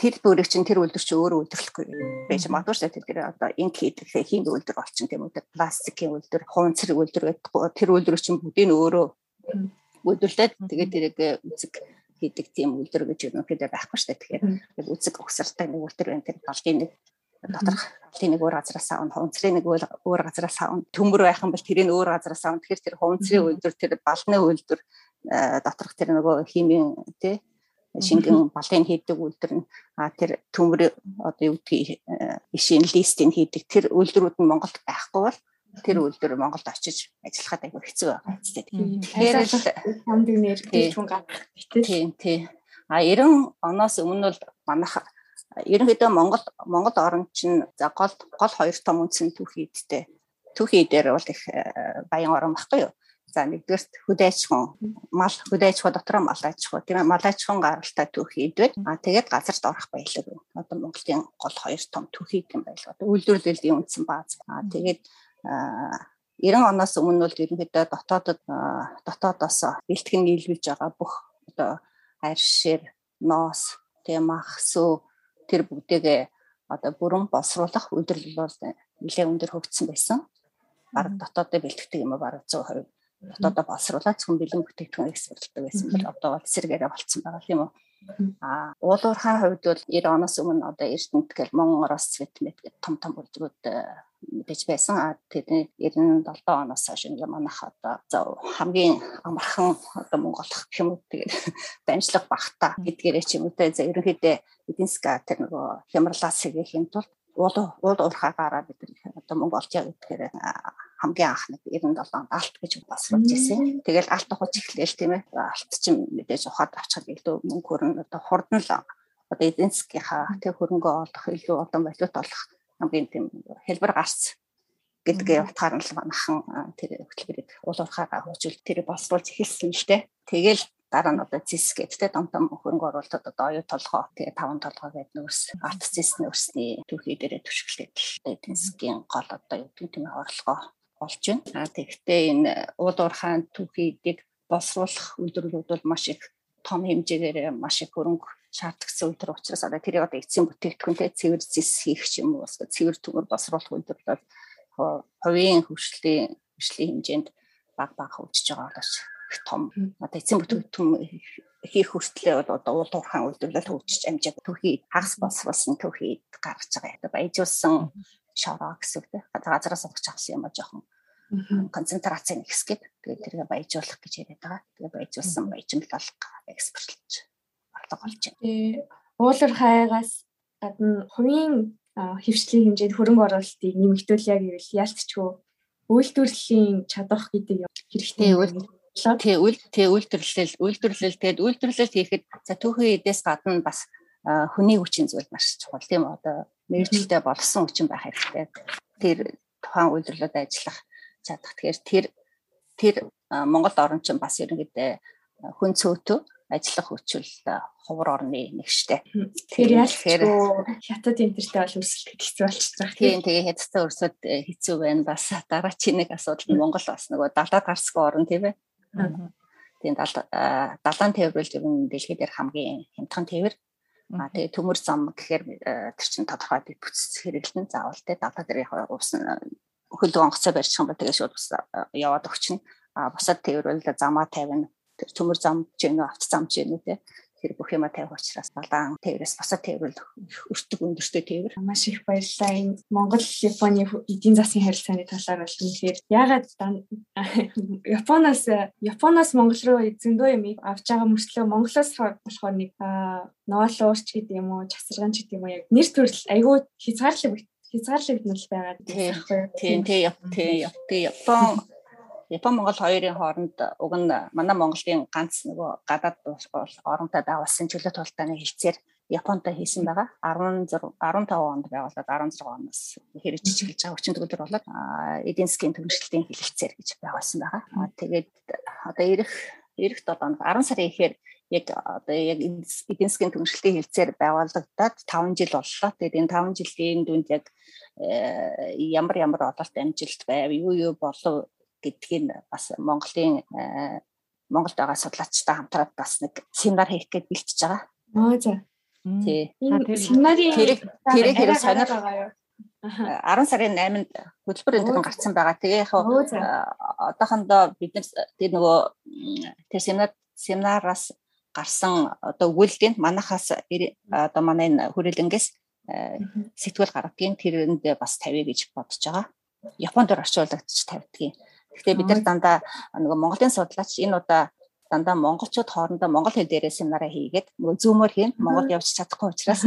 тэр бүрийг чинь тэр үйлдвэр чинь өөрөө үйлдвэрлэхгүй байж магадгүй шүү дээ. Тэр одоо инк хийдэг хин үйлдвэр болчин тийм үү. Пластикийн үйлдвэр, хуванцар үйлдвэр гэдэг тэр үйлдвэр чинь бүгдийг өөрөө үйлдвэрлээд тэгээд тэрийг үзэг хийдэг тийм үйлдвэр гэж юм хэд байхгүй шүү дээ. Тэгэхээр үзэг өгсөртэй нэг үйлдвэр энэ тэр балгийн нэг доторх алын нэг өөр газараас аавн хуванцрын нэг өөр газараас аавн төмөр байх юм бол тэрийг өөр газараас аавн тэгэхээр тэр хуванцрын үйлдвэр тэр балны үйлдвэр доторх тэр нөгөө химийн тий шингэн балын хийдэг үйлдвэр нь а тэр төмөр одоо юу гэдгийг ишин листийг хийдэг. Тэр үйлдвэрүүд нь Монголд байхгүй бол тэр үйлдвэр Монголд очиж ажиллахад айгүй хэцүү байгаа тест. Тэгэхээр л хамдаг нэр тийм гад битэл. Тийм тийм. А 90 оноос өмнө бол манайх ерөнхийдөө Монгол Монгол орн чинь за гол гол хоёр том үндсэн түүхийдтэй түүхий дээр бол их э, баян орн баггүй юу. За нэгдүгээрт хөдөө аж ахуйн мал хөдөө аж ахуй дотор мал аж ахуй тийм мал аж ахуйн гаралтай түүхийд байна. А тэгээд газарт орох баялаг. Одоо Монголын гол хоёр том түүхийд юм байлгаа. Үйлдвэрлэлийн үндсэн бааз. А тэгээд 90 оноос өмнө бол ерөнхийдөө дотоодод дотоодоос бэлтгэн нийлүүлж байгаа бүх одоо арь шир, ноос, тийм мах, сүү тэр бүгдээгээ одоо бүрэн боловсруулах үйлдвэрлэл бол нэлээд өндөр хөгжсөн байсан. Бараг дотоодоо бэлтгэдэг юм аа бараг 100% дотоодоо боловсруулаад зөвхөн бэлэн бүтээгдэхүүн экспортлдог байсан бол одоо бол эсрэгээрээ болцсон байгаа тийм үү. А уулуурхайн хувьд бол 90 оноос өмнө одоо Эрдэнэт гэл Монгороос Цветмет гэх том том бүлгүүд мэдээж байсан. А тэдний 97 оноос хойш ингээ манайх одоо хамгийн амархан одоо монголох гэх юм уу тэгээд дамжлага багтаа гэдгээрээ ч юм уу за ерөнхийдөө эдийн засаг тэр нөгөө хямралаас сэгэхийн тулд уул уул уурхаагаараа бид одоо Монголд яг тэгэхээр хамгийн анх нэг 97 онд алт гэж басруулж ирсэн. Тэгэл алт ухаж эхлээл тийм ээ. Алт чинь мэдээж ухаад авчихад илүү мөнгө хөрн одоо хурдан л одоо эдийн засгийнхаа тэг хөрөнгө олох илүү одоо валют олох хамгийн тийм хэлбэр гарц гэдгээ утгаар нь л манахан тэр хөтөлбөрийг уул уурхаагаа хөгжүүл тэр боловсруулж эхэлсэн л дээ. Тэгэл дараа нь одоо зис гэдтэй том том хөрөнгө оруулалтад одоо оюу толгой тэгээ таван толгой гэдэг нөөс арт зисний өрсний түүхий дээрээ түшгэлээд эдийн засгийн гол одоо юу гэдэг тийм орлогоо болж байна. А тэгэхдээ энэ уул уурхайн түүхийдийг боловсруулах үйлдвэрлэлүүд бол маш их том хэмжээгээр маш их хөрөнгө шаардлагатай үйлдвэр учраас одоо тэрийг одоо эцсийн бүтээгдэхүүнтэй цэвэр зис хийх юм уу эсвэл цэвэр төмөр босруулах үйлдвэрлэл хувийн хөгжлийн хөгжлийн хэмжээнд баг баг хөгжиж байгаа болооч их том одоо эцсийн бүтээгдэхүүн хийх хүртлээр бол одоо уул уурхайн үйлдвэрлэл хөгжиж амжаад түүхий хагас босруулсан түүхий гаргаж байгаа. Баяжуулсан шороо гэсэн үг тийм газараас авах авсан юм а жоохон концентрацийн нэгсгээд тэгээд тэргээ баяжуулах гэж яриад байгаа. Тэгээд баяжуулсан баяжмал экспортлж орлого олж байна. Тэгээ уулар хайгаас гадна хувийн хөвчлийн хэмжээнд хөрөнгө оруулалтыг нэмэгдүүлээ гэвэл ялцчгүй үйлдвэрлэлийн чадвах гэдэг юм хэрэгтэй үйл тий үйл тий үйлдвэрлэл үйлдвэрлэл тэгээд үйлдвэрлэл хийхэд за түүхийн эдээс гадна бас хүний хүчин зүйл маш чухал тийм одоо мэрэгчлээ болсон хүчин байх хэрэгтэй. Тэр тухайн үйлдвэрлэлд ажиллах чадах. Тэгэхээр тэр тэр Монгол орн чинь бас ерөнхийдөө хүн цөөтөө ажиллах хүчил хувар орны нэг штэ. Тэгэхээр яалтэгэхээр хятад интертэй бол өрсөлдөд хэцүү болчихж байгаа. Тийм тэгээ хятадтай өрсөд хэцүү байна. Бас дараачийн нэг асуудал нь Монгол бас нөгөө далаад гарсгүй орн тийм ээ. Тийм далаан тээврэл ер нь дэлхийд дээр хамгийн хямдхан тээвэр. А тэгээ төмөр зам гэхээр тэр чинь тодорхой бий бүтц хэрэглэн заавал те далаа дээр уус хөлөг онгоцоо барьчих юм бол тэгээ шууд бас яваад өгчнө. А бусад тээвэр бол замаа тавина. Тэр төмөр зам ч юм уу авто зам ч юм уу те тэр бүх юма тавих учраас далаан тээврээс босоод тээврэл өртөг өндөртэй тээвэр. Маш их баярлалаа. Энэ Монгол Японы эдийн засгийн харилцааны талаар бол үнэхээр ягаад Японоос Японоос Монгол руу зөндөө юм авч байгаа мөрчлөө Монголоос болохоор нэг ноолуурч гэдэг юм уу, часарган ч гэдэг юм уу яг нэр төрөл айгүй хязгаарлаг хязгаарлагдмал байгаа. Тийм тийм тийм тийм Япон Япон Монгол хоёрын хооронд уг нь манай Монголын ганц нөгөө гадаад оронтой байгуулсан чөлөө тултааны хилцээр Японтой хийсэн байгаа. 16 15 онд байгуулад 16 оноос хэрэгжиж эхэлж байгаа хүчин төгөлдөр болоод эдийн засгийн төвшөлтийн хилцээр гэж байгуулсан байгаа. Тэгээд одоо ирэх ирэх 7 онд 10 сарын ихээр яг одоо яг эдийн засгийн төвшөлтийн хилцээр байгуулагдаад 5 жил боллоо. Тэгээд энэ 5 жилийн дүнд яг э, ямар ямар ололт амжилт байв, юу юу болов гэдгийг бас Монголын э, Монголд байгаа судлаачтай хамтраад бас нэг семинар хийх гэж бэлтэж байгаа. Аа за. Тий. Семинарын тэрэг тэрэг хэрэг сонир 10 сарын 8-нд хөтөлбөр энэ төрн гарцсан байгаа. Тэгээ яг одоохондоо бид нар тэр нөгөө тэр семинар семинараас гарсан одоо өгүүлэлтийн манахаас одоо манай энэ хүрээлэнгээс э, сэтгүүл гаргадгийн тэрэнд бас тавья гэж бодож байгаа. Японд орчуулагдчих тавьдгийг. Гэхдээ бид нар дандаа нөгөө Монголын судлаач энэ удаа дандаа монголчууд хоорондоо монгол хэл дээрээ семинараа хийгээд нөгөө зүүмөр хийн Монгол явж чадахгүй учраас.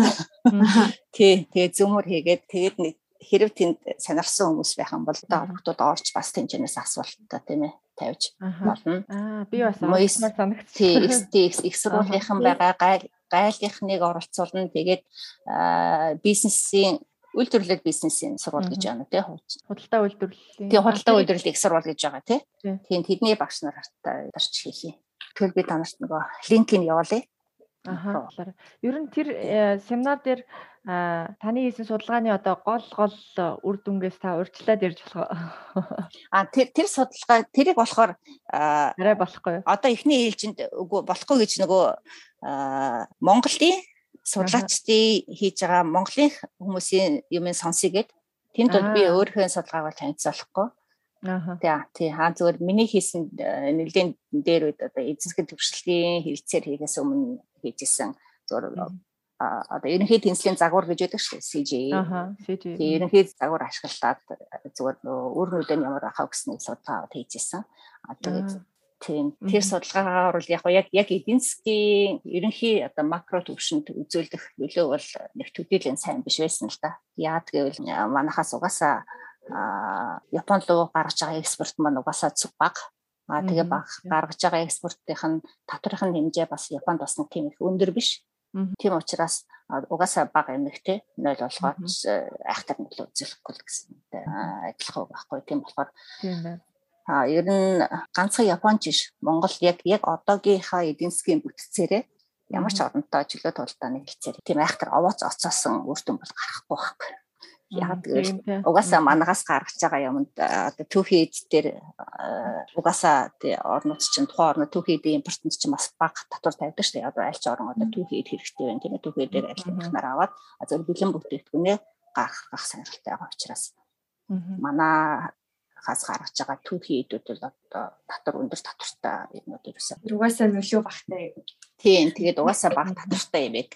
Тий тэгээ зүүмөр хийгээд тэгээд нэг хэрэг тэнд сонирхсан хүмүүс байх юм бол хүүхдүүд орж бас тэнцэнээс асуултаа тийм ээ тавьж болно. Аа би бас санагц. Тий XTX их сургуулийнхан байгаа гайл гайлынхныг оролцуулна. Тэгээд бизнесийн үйлдвэрлэл бизнесийн сургууль гэж байна тий худалдаа үйлдвэрлэлийн тий худалдаа үйлдвэрлэл их сургууль гэж байгаа тий. Тийм тэдний багш нар хартаа дарч хийх юм. Тэгэл би танарт нөгөө линкийг явуулъя. Аха. Ер нь тэр э, семинар дээр таны хийсэн судалгааны одоо гол гол үр дүнгээс та урьдчилаад ярьж болох? А тэр тэр судалгаа тэрийг болохоор арай болохгүй. Одоо эхний ээлжинд үгүй болохгүй гэж нөгөө Монголын судлаачдын хийж байгаа Монголын хүмүүсийн юм сонсъё гэд тэнд бол би өөрийнхөө судалгааг бол танилцуулахгүй. Аа. Тий, хаа зүгээр миний хийсэн э, нэлийн дээр үед одоо эзэнсгэн төвшлэгийн хилцээр хийгээс өмнө хийжсэн зүгээр одоо ерөнхий тэнцлийн загвар гэж байдаг шүү CJ. Аа, CJ. Тий, ерөнхий загвар ашиглаад зүгээр өөр нүдэн ямар ахаа гэснийг судалгаа хийжсэн. Аа тэгээд Тийм. Тэр судалгаагаар бол яг яг яг эдийн засгийн ерөнхий одоо макро төвшөнд үзүүлэх нөлөө бол нэг төдийлэн сайн биш байсан л да. Яад гэвэл манахаас угаасаа Япон руу гаргаж байгаа экспорт маань угаасаа зүг баг. А тэгээ баг гаргаж байгаа экспортын татварын хэмжээ бас Японд бас нэг тийм их өндөр биш. Тийм учраас угаасаа бага эмэгтэй 0 болгоод айхтар нөлөө үзүүлэхгүй л гэсэн адилхан байхгүй. Тийм болохоор тийм байна а ер нь ганцхан Японч биш. Монгол яг яг одоогийнхаа эдийн засгийн бүтцээрээ ямар ч оронтой чөлөө тулдааны хэлцээр тийм айхтар овооц оцоосон үр дүн бол гарахгүй байхгүй. Яг тэгвэл угаасаа манагаас гаргаж байгаа юмд одоо түүхий эд дээр угаасаа тий орнууд чинь тухайн орны түүхий эдийн импортнд чинь бас бага татвар тавьдаг шүү дээ. Одоо аль ч орн одоо түүхий эд хэрэгтэй байна тийм ээ. Түүхий дээр аль нэгнээр аваад зөв бэлэн бүтээгдэхүүнээ гаргах гах сонирхолтой байгаа учраас. Манай хаас гаргаж байгаа түүхий эдүүд бол одоо татвар өндөр татвартай юмнууд ерөөсөө. Угаасаа нөлөө багтай. Тийм тэгээд угаасаа бага татвартай юм яг.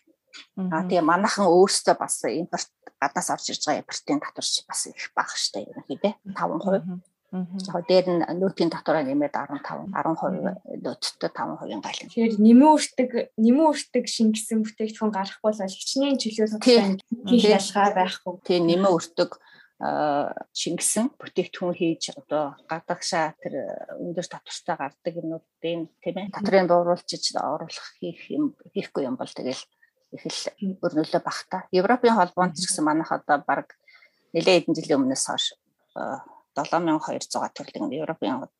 Аа тэгээ манайхан өөрсдөө бас импорт гадаас орж ирж байгаа импортын татвар бас их бага штэ ерөнхийдөө 5%. Яг дээр нь нөөтийн татвараа нэмээд 15 10% нөөттэй 5%-ын гал. Тэгэхээр нэмэн өртөг нэмэн өртөг шингэсэн бүтээгдэхүүн гарахгүй бол хичнээн чөлөө судалгаа хийх ялгаа байхгүй. Тэгээ нэмэн өртөг шингэсэн бүтээгдэхүүн хийж одоо гадагшаа тэр өндөр татвартай гардаг юмнуудын тийм ээ татрын бууруулчиж оруулах хийх юм хийхгүй юм бол тэгэл их л өрнөлөө багтаа. Европын холбоонд ч гэсэн манайх одоо баг нэлээд хэдэн жилийн өмнөөс хойш 7200 төрлийн Европын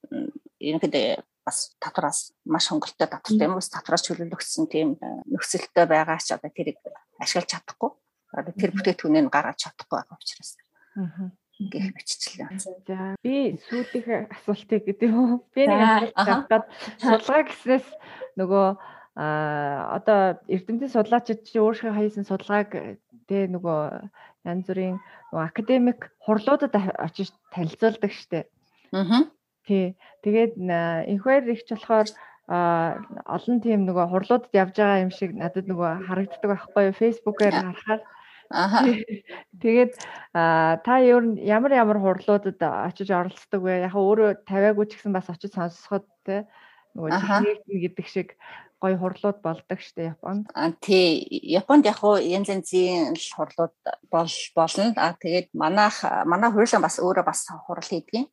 ерөнхийдөө бас татвараас маш хөнгөлтэй татвартай юм ус татвараас чөлөөлөгдсөн тийм нөхцөлтэй байгаа ч одоо тэрийг ашиглаж чадахгүй. Одоо тэр бүтээтгүүнийг гаргаж чадахгүй байгаа учраас гэх биччихлээ. За би сүүлийнх асуултыг гэдэг юм. Би нэг асуулт аваад судалгаа гэснээс нөгөө а одоо эрдэмтэн судлаачид чи өөрийнхөө хаяасан судалгааг тэ нөгөө янз бүрийн академик хурлуудад очиж танилцуулдаг штеп. Аа. Тий. Тэгээд инхвэр ихч болохоор олон тийм нөгөө хурлуудад явж байгаа юм шиг надад нөгөө харагддаг байхгүй юу? Фэйсбүүкээр харахаар Аа. Тэгээд та ер нь ямар ямар хурлуудад очиж оролцдог вэ? Яг өөрөө тавиагүй ч гэсэн бас очиж сонсоход те нөгөө техник гэдэг шиг гоё хурлууд болдог штэ Японд. Аа тий. Японд яг хуу янз янзын хурлууд бол болно. Аа тэгээд манайх манай хурлын бас өөрөө бас хурал хийдгийг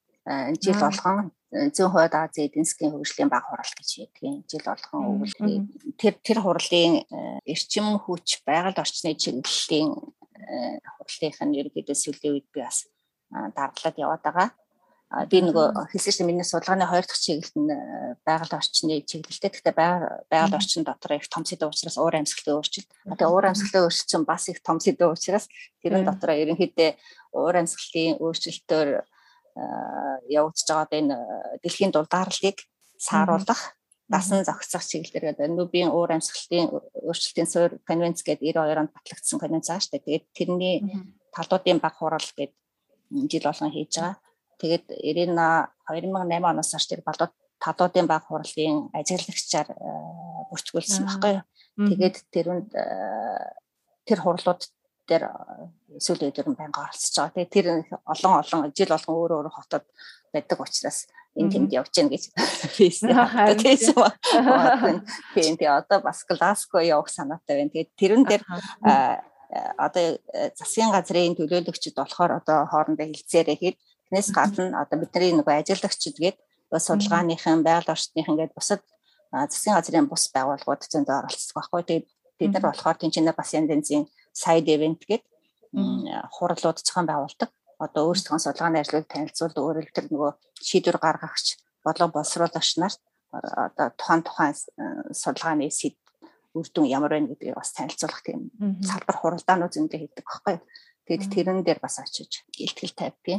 жил болгон зүүн хойд Азийн эдийн засгийн хөгжлийн баг хурал гэж ядгийн жил болгон өвлөгийг тэр тэр хурлын э, эрчим хүч байгаль орчны чиглэлийн э, хурлынх нь ерөнхийдөө сүүлийн үед би бас дардлаад яваад байгаа. Би нөгөө хэлсэн чинь миний судалгааны хоёр дахь чиглэл нь э, байгаль орчны чиглэлтэй. Гэхдээ байгаль орчин дотор их том сэдв учраас уур амьсгалын өөрчлөлт. Тэгээ уур амьсгалын өөрчлөлт чинь бас их том сэдв учраас тэрэн дотор ерөнхийдөө уур амьсгалын өөрчлөлтөөр явагдаж байгаа энэ дэлхийн дулдаарлыг сааруулах дасан зохицох чиглэлээр гэдэг нүүбийн уур амьсгалын өөрчлөлтийн суурь конвенц гэдэг 92 онд батлагдсан конвенц аа штэ. Тэгээд тэрний талуудын баг хурал гэдэг жил болгон хийж байгаа. Тэгээд Ирина 2008 оноос хойш тэр балууд талуудын баг хурлын ажиглагчаар бүртгүүлсэн баггүй. Тэгээд тэрүнд тэр хурлууд дээр сүүлийн өдөр нь байнга оролцож байгаа. Тэгээ тэр олон олон жил болгон өөр өөр хотод байдаг учраас энэ тэнд явж гин гэж Facebook тийсэн байна. Тэгээ одоо бас Глазго явах санаатай байна. Тэгээ тэрэн дээр одоо засгийн газрын төлөөлөгчд болохоор одоо хоорондоо хилцээрээ хэд тэрнээс гадна одоо бидний нөгөө ажиллагчд гээд судалгааныхан байгаль орчныхан гээд бусад засгийн газрын бус байгууллагууд зөндөө оролцдог байхгүй. Тэгээд бид нар болохоор тэнцэнэ бас янз янзын side event гэдэг хурлууд зохион байгуулдаг. Одоо өөрсдөө судалгааны ажлыг танилцуулдаг өөрөлд тэр нөгөө шийдвэр гаргагч болон боловсруулагч нарт одоо тухайн тухайн судалгааны үр дүн ямар байна гэдгийг бас танилцуулах тийм салбар хуралдаанууд зөндөө хийдэг байхгүй юу. Тэгэд тэрэн дээр бас очиж илтгэл тавьдیں۔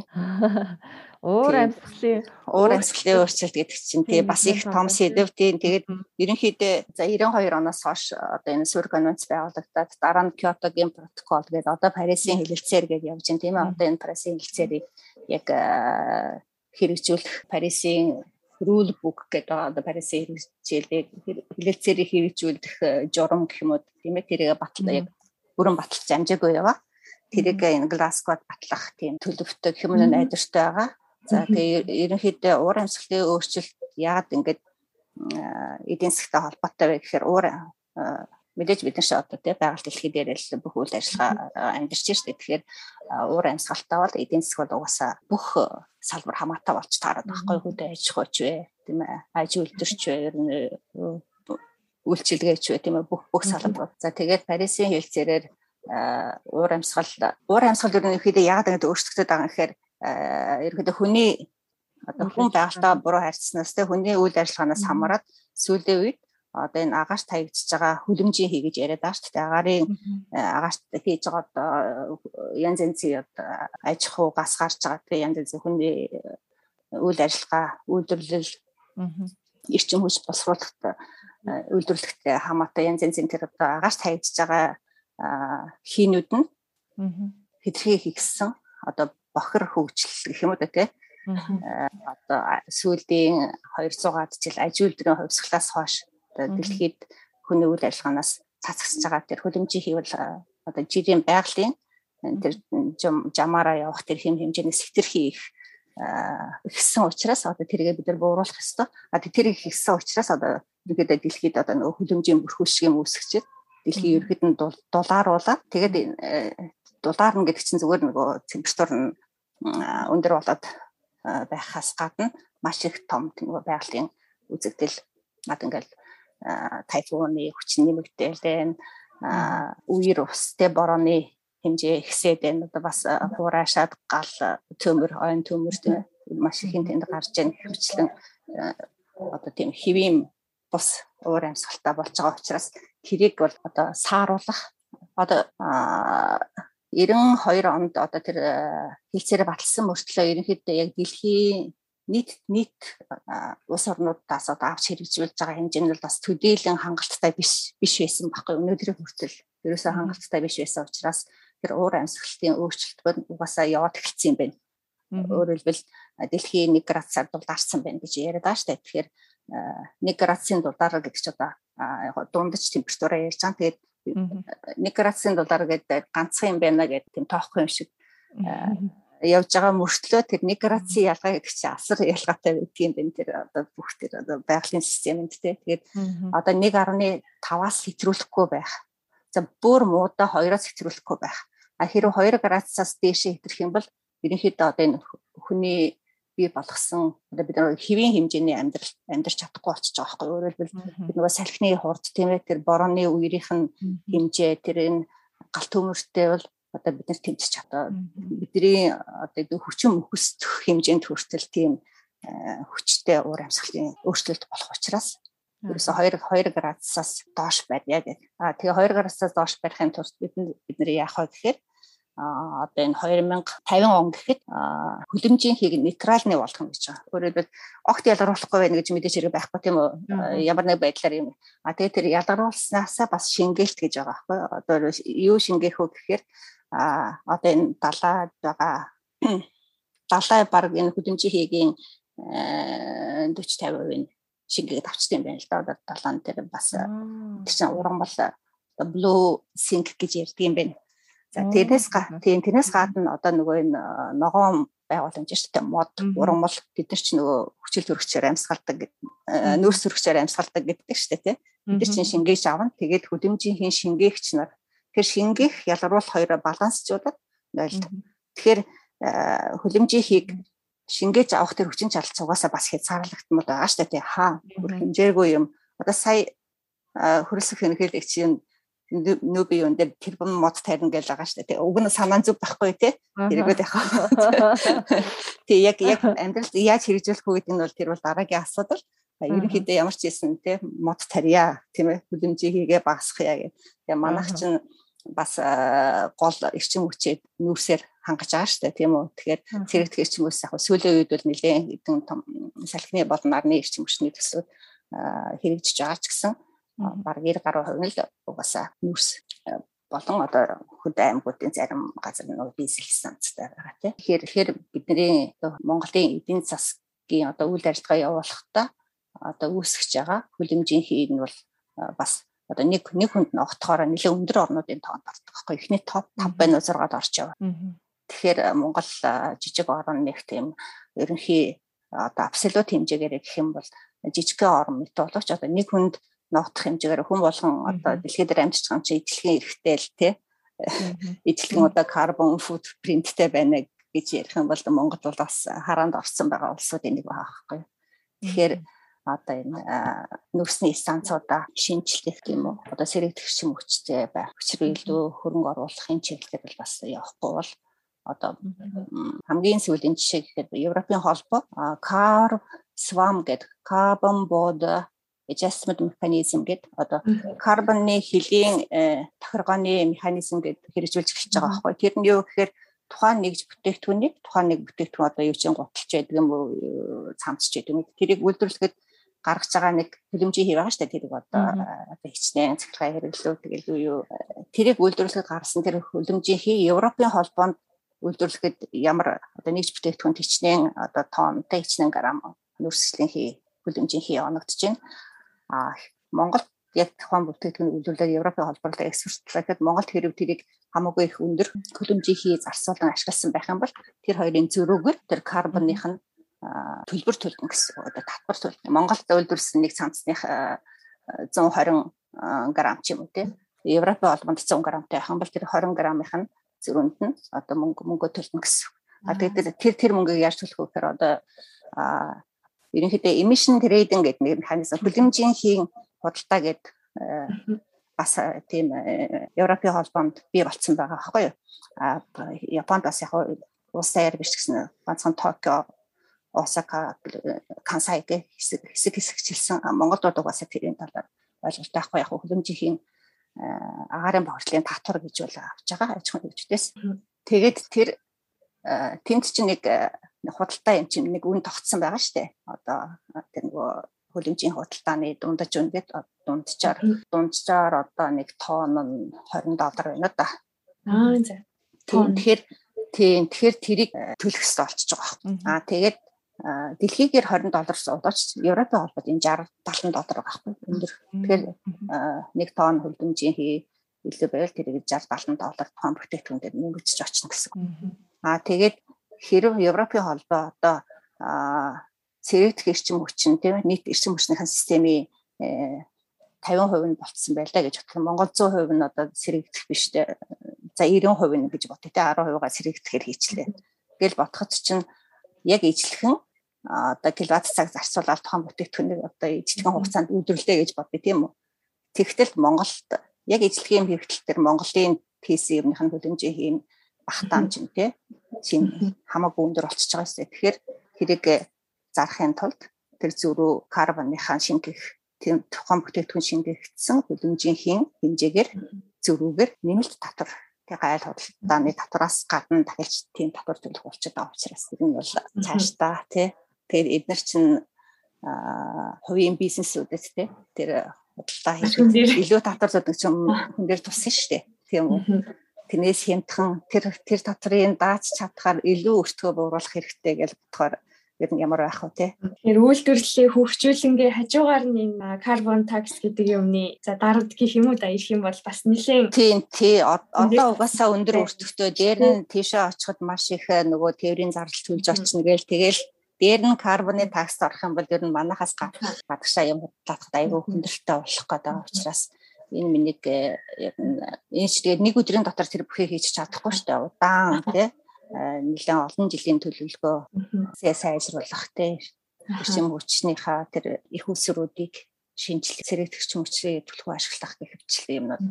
Уур амьсгалын уур амьсгалын өөрчлөлт гэдэг чинь тий бас их том сэдв тий. Тэгээд ерөнхийдөө за 92 оноос хойш одоо энэ Сүр конвенц байгуулагдаад дараа нь Киотогийн протокол гэдэг одоо Парисын хэлэлцээр гэж явж байна тийм ээ. Одоо энэ Парисын хэлэлцээрийг яг хэрэгжүүлэх Парисын rule book гэдэг одоо Парисын хэрэгжүүлэг хэлэлцээрийг хэрэгжүүлэх журам гэх юм уу тийм ээ. Тэрийг батлаа яг бүрэн баталж амжаагүй яваа тэрийг энэ Глазгод батлах тийм төлөвтэй хэмнэн найдвартай байгаа. За тэгээ ерөнхийдөө уур амьсгалын өөрчлөлт яагаад ингэж эдийн засгтай холбоотой вэ гэхээр уур мэдээж бид нар ч одоо тий байгаль дэлхий дээр л бүх үйл ажиллагаа амьдарч штэ тэгэхээр уур амьсгалтай бол эдийн засаг бол угаасаа бүх салбар хамаатай болж таараад байхгүй хөдөө аж ахуйч вэ? Тийм ээ аж үйлдвэрч вэ? Ер нь үйлчилгээч вэ? Тийм ээ бүх бүх салбар. За тэгээд Парисын хэлцээрээр уур амьсгал уур амьсгал ерөнхийдөө яагаад ингэж өөрчлөгдөд байгаа юм гэхээр ерөнхийдөө хүний одоо хүн байгальтай буруу харьцснаас тэ хүний үйл ажиллагаанаас хамаарат сүүлийн үед одоо энэ агаарт таягдж байгаа хүлэмжийн хий гэж яриад байгаа шүү дээ. Агарын агаарт хийж байгаа одоо янз янзын аж ахуй гас гарч байгаа тэгээ янз янзын хүний үйл ажиллагаа үйлдвэрлэл эрчим хүч босруулалт үйлдвэрлэлтэй хамаатай янз янзын тэр одоо агаарт таягдж байгаа хийнүүд нь хэдхээ хийгсэн одоо бохир хөгжил гэх юм уу те одоо сүүлийн 200-аад жил аж үйлдвэрийн хувьсгалаас хойш дэлхийд хүний үйл ажиллагаанаас цацгасж байгаа тэр хөлөмжийн хийвэл одоо жирийн байгалийн тэр жамаараа явах тэр хэм хэмжээний сэтэрхий их ихсэн учраас одоо тэргээ бид нар бууруулах ёстой. А тэр их ихсэн учраас одоо ерөөдөө дэлхийд одоо нөгөө хөлөмжийн бүрхүүл шиг юм үүсгэж байна дэлхийн ерхэд нь дулааруулаад тэгээд э, дулаарна гэдэг чинь зүгээр нөгөө температур нь өндөр болоод байхаас гадна маш их том нөгөө байгалийн үзэгдэл над ингээл тайфууны хүч нэмэгдээл дээ үер устэй борооны хэмжээ ихсээд байна. Одоо бас хураашаад гал төмөр, ойн төмөр тийм маш их тэнд гарч ийн хвчлэн одоо тийм хэвийн бус уур амьсгалтай болж байгаа учраас тэрийг бол одоо сааруулах одоо 92 онд одоо тэр хилцээрээ баталсан мөртлөө ерөнхийдөө яг дэлхийн нийт нийт улс орнуудаас одоо авч хэрэгжүүлж байгаа хэмжээ нь бол бас төдийлөн хангалттай биш биш байсан байхгүй өнөөдрийн хүртэл ерөөсөө хангалттай биш байсан учраас тэр уур амьсгалын өөрчлөлт угаасаа яваад эхэлсэн юм байна. Өөрөөр хэлбэл дэлхийн 1 градусаар дулаарсан байна гэж яриад байгаа шүү дээ. Тэгэхээр 1 градусын дулаар гэдэг чинь одоо дундаж температураа ярьж байгаа. Тэгээд 1 градусын дулаар гэдэг ганцхан юм байна гэдэг тийм тоохгүй юм шиг явж байгаа мөртлөө тэр 1 градусын ялгаа гэдэг чинь асар ялгаатай байдаг юм байна тэр одоо бүх тэр одоо байгалийн системэнд те тэгээд одоо 1.5-аас хэтрүүлэхгүй байх. За бүр муудаа 2-оос хэтрүүлэхгүй байх. А хэрвээ 2 градусаас дээшээ хэтрэх юм бол ерөнхийдөө одоо энэ хүний бий болгосон. Одоо бид нар хэвийн хэмжээний амьдрал амьдарч чадахгүй байгаа байхгүй өөрөөр хэлбэл бид нөгөө салхины хурд тийм ээ тэр борооны үерийнх нь хэмжээ тэр энэ гал төмөртэй бол одоо бид нар тэмцэж чадаа. Бидний одоо хүчин мөхөсдөх хэмжээнд хүртэл тийм э, хүчтэй уур амьсгалын өөрчлөлт болох учраас ерөөсө 2 2 градусаас доош барья гэх. А тэгээ 2 градусаас доош барихын тулд бид бид яах вэ гэхээр одоо энэ 2050 он гэхэд хөлөмжийн хийг нейтралны болгох гэж байгаа. Өөрөөр хэлбэл огт ялгаруулахгүй байна гэж мэдээж хэрэг байхгүй тийм үү? Ямар нэг байдлаар юм. А тэгээ тэр ялгаруулснаасаа бас шингээлт гэж байгаа байхгүй. Одоо юу шингээх вэ гэхээр а одоо энэ далаад байгаа далай баг энэ хөдөлмжийн хийгийн 40 50% шингээд авчдаг юм байна л да. Одоо далаан дээр бас тэр чинь уран бол blue sink гэж ярьдаг юм байна. За тэрнээс тийм тэрнээс гадна одоо нөгөө энэ ногоон байгууламж шүү дээ. Мод бол бид нар ч нөгөө хүчил төрөгчээр амьсгалдаг нөөц төрөгчээр амьсгалдаг гэдэг шүү дээ тий. Бид нар чинь шингээж авна. Тэгээд хөдөлмжийн шингээгч нар? Тэр шингээх ялгаруулах хоёроо балансжуулаад ойлт. Тэгэхээр хөлөмжийн хийг шингээж авах тэр хүчин чадал цугаасаа бас хязгаарлагдмал байгаа шүү дээ. Хаа бүр хэмжээгүй юм. Одоо сая хөрөлсөх хэнхэлэгчийн нүүби юун дээр тэр бом мод тарина гэж байгаа шүү дээ. Уг нь санаан зүг байхгүй тий. Тэргүүд яхаа. Тэг яг яг амьдралд яаж хэрэгжүүлэх үү гэдэг нь бол тэр бол дараагийн асуудал. Ерөнхийдөө ямар ч хэлсэн тий мод тарья тийм ээ. Хүлэмжийг хийгээ багасгахъя гэх. Тэгээ манайх чинь бас гол эрчим хүчээ нүүрсээр хангаж байгаа шүү дээ тийм үү. Тэгэхээр цэрэгдэх эрчим хүч яг сүүлийн үед бол нэлээд хэдэн том салхины болон нарны эрчим хүчний төслүүд хэрэгжиж байгаа ч гэсэн баг 90 гаруй хувь нь л угаасаа нүүрс болон одоо хөд аймагуудын зарим газар нөө дизель станцтай байгаа тийм. Тэгэхээр тэгэхээр бидний Монголын эдийн засгийн одоо үйл ажиллагаа явуулахдаа одоо үүсгэж байгаа хүлэмжийн хийг нь бол бас одоо нэг нэг хүнд нь огтхоор нэлээд өндөр орнуудын тоонд ордог байхгүй. Эхний топ 5 байна уу 6-д орж яваа. Тэгэхээр э, Монгол э, жижиг орн нэг тийм ерөнхий одоо абсолют хэмжээгээр гэх юм бол жижигхэн орн мэт боловч одоо нэг хүнд ногдох хэмжээгээр хүн болгон одоо дэлхий дээр амьдарч байгаа чинь ижлэхэн эрэхтэй л тий. Ижлэхэн одоо карбон футпринттэй байна гэж ярих юм бол Монгол бол бас хараанд орсон байгаа улсуудын нэг байгаа байхгүй. Тэгэхээр одоо энэ нөөцний станцуудаа шинжилэх гэх юм уу? Одоо сэрэгдэгч юм хүчтэй байх хүчрээ илүү хөрөнгө оруулахын чиглэлээр бол бас явахгүй бол одоо хамгийн сүүлийн жишээ гэхэд Европын холбоо CAR SWAM гэдэг Carbon Border Adjustment Mechanism гэдэг одоо карбоны хөлийн э, тохиргооны механизм гэдэг хэрэгжүүлж эхэлж байгаа байхгүй. Тэр нь юу гэхээр тухайн нэгж бүтээгдэхүүнийг тухайн нэг бүтээгдэхүүн одоо юу ч гуталж байдаг юм уу цамцж байдаг юм. Тэрийг үйлдвэрлэхэд гаргаж байгаа нэг төлөмжийн хий байгаа шүү дээ тэрийг одоо одоо хичнээн цахилгаан хэрэглүү тэгэл юу тэрийг үйлдвэрлэхэд гаргасан тэр хөлөмжийн хий Европын холбоонд үйлдвэрлэхэд ямар одоо нэгж бүтээгдэхүүн хичнээн одоо тоннтой хичнээн грамм нүүрсглийн хий хөлөмжийн хий оногдож байна. Монгол яг тухайн бүтээгдэхүүн үйлдвэрлээд Европын холбоотой экспортлоход Монголд хэрэг тэрийг хамаагүй их өндөр хөлөмжийн хий зарцуулан ашигласан байх юм бол тэр хоёрын зөрүүгээр тэр карбоных нь төлбөр төлнө гэсэн одоо татвар төлнө. Монголд үйлдвэрлэсэн нэг цамцных 120 грамм ч юм уу тийм. Европын холбоонд 100 грамтай байх юм бол тэр 20 граммынх нь зөрүүнд нь одоо мөнгө мөнгө төлнө гэсэн. А тэгээд тэр тэр мөнгөийг яаж төлөх вэ гэхээр одоо ерөнхийдөө emission trading гэдэг нэг механизм хөлөмжийн хийн худалдаа гэдэг бас тийм Европын холбоонд бий болцсон байгаа байхгүй юу? А Японд бас яг улс даяар биш гэсэн ганцхан Токио Осака, Кансай гэх хэсэг хэсэг хэсэгчилсэн Монгол дуудаг бас тэрийн талаар ойлголттой ахгүй яг хөлөмжийн агаарын бохирдлын татвар гэж бол авч байгаа аж ахуйн нэгжтээс. Тэгээд тэр тэнд чинь нэг худалдаа юм чинь нэг үн тогтсон байгаа штэ. Одоо тэр нөгөө хөлөмжийн худалдааны дундаж үнгээд дунджаар дунджаар одоо нэг тонн нь 20 доллар байна да. Аа за. Тэгэхээр тийм тэгэхээр тэрийг төлөх хэрэгтэй болчихж байгаа байхгүй. Аа тэгээд дэлхийгээр 20 доллар суудаач Европын холбоод энэ 60 70 доллар байгаа байхгүй. Өндөр. Тэгэхээр нэг тонн хөлбөмжийн хий илүү байвал тэрийг 60 70 доллар тухайн бүтээгдэхүүн дээр нэмэгдэж очно гэсэн. Аа тэгээд хэрв Европын холбоо одоо цэрэгдэх эрчим хүчин тийм нийт эрчим хүчнийхэн системийн 50% нь болцсон байлаа гэж бодлоо. Монгол 100% нь одоо сэрэгдэх биш те. За 90% нь гэж бодъё те 10%-аа сэрэгдэхээр хийчлээ. Гэл бодоход чинь яг ижлэхэн одоо киловатт цаг зарцуулаад тухайн бүтээгдэхүүнийг одоо ижлэхэн хугацаанд үйлдвэрлэе гэж бодъё тийм үү. Тэгтэл Монголд яг ижлэгийн хэрэгтэл төр Монголын PC юмных нь хөлөмжийн хийм багтаамж юм те. Чин хамаагүй өндөр болчихж байгаа юм. Тэгэхээр хэрэг зарахын тулд тэр зөрүү карбоныхаа шингэх тийм тухайн бүтээгдэхүүн шингээгдсэн хөлөмжийн хэмжээгээр зөрүүгээр нэмэлт татвар тэг гайл худалдааны татвараас гадна дахиж тийм татвар төлөх болчиход байгаа учраас нь бол цаашдаа тий тэгээд эдгээр чинь хувийн бизнесүүдэд тий тэр худалдаа хийх илүү татвар зөдөг ч юм хүн дээр туссан шүү дээ. Тийм үү тэрнээс хямдхан тэр тэр татврын дааж чадхаар илүү өртгөө бууруулах хэрэгтэй гэж бодохоор ер нь ямар байх вэ те. Тэгэхээр үйлдвэрлэлийг хөгжүүлэнгээ хажуугаар нь энэ carbon tax гэдэг юмны за дарамт гэх юм уу да ирэх юм бол бас нэлээд тийм тий. Одоо угаасаа өндөр өртөгтэй. Дээр нь тийшээ очиход маш их нөгөө тээврийн зардал төлж очно гээл тэгэл дээр нь карбоны такс орох юм бол ер нь манахаас гадагшаа юм худлаахад айгүй хүндрэлтэй болох гэдэг учраас энэ минийг э, энэ ч тэгээд нэг өдрийн дотор тэр бүхийг хийж чадахгүй шүү дээ. Удаан тий. Нэлээд олон жилийн төлөвлөгөө сайжруулах те эрчим хүчнийхаа тэр их усруудыг шинжлэх сэрэгдэгч мөчрийг төлхөө ашиглах гэх хвчлэн юмнууд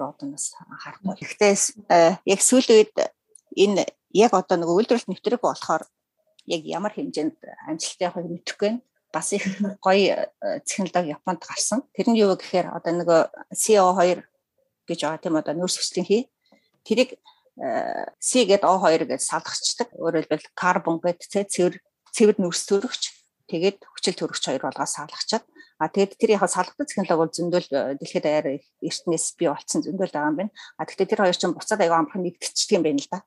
родоноос харахгүй. Гэхдээ яг сүүлийн үед энэ яг одоо нэг үйлдвэрлэлт нэвтрэг болохоор яг ямар хэмжээнд амжилттай явахыг мэдэхгүй. байна. Бас их гоё технологи Японд гарсан. Тэр нь юу гэхээр одоо нэг CO2 гэж байгаа тийм одоо нөөц хүслийн хий. Тэрийг C гээд O2 гэж салгачдаг. Өөрөөр хэлбэл карбон гэдэг цэвэр цэвэр нүрс төрөгч тэгээд хүчил төрөгч хоёр болгоо салгачаад а тэгээд тэр яг салгах технологи бол зөндөл дэлхийд даяар эртнээс бий болсон зөндөл байгаа юм байна. А тэгэхээр тэр хоёр чинь буцаад аяга амархан нэгдчихдэг юм байна л да.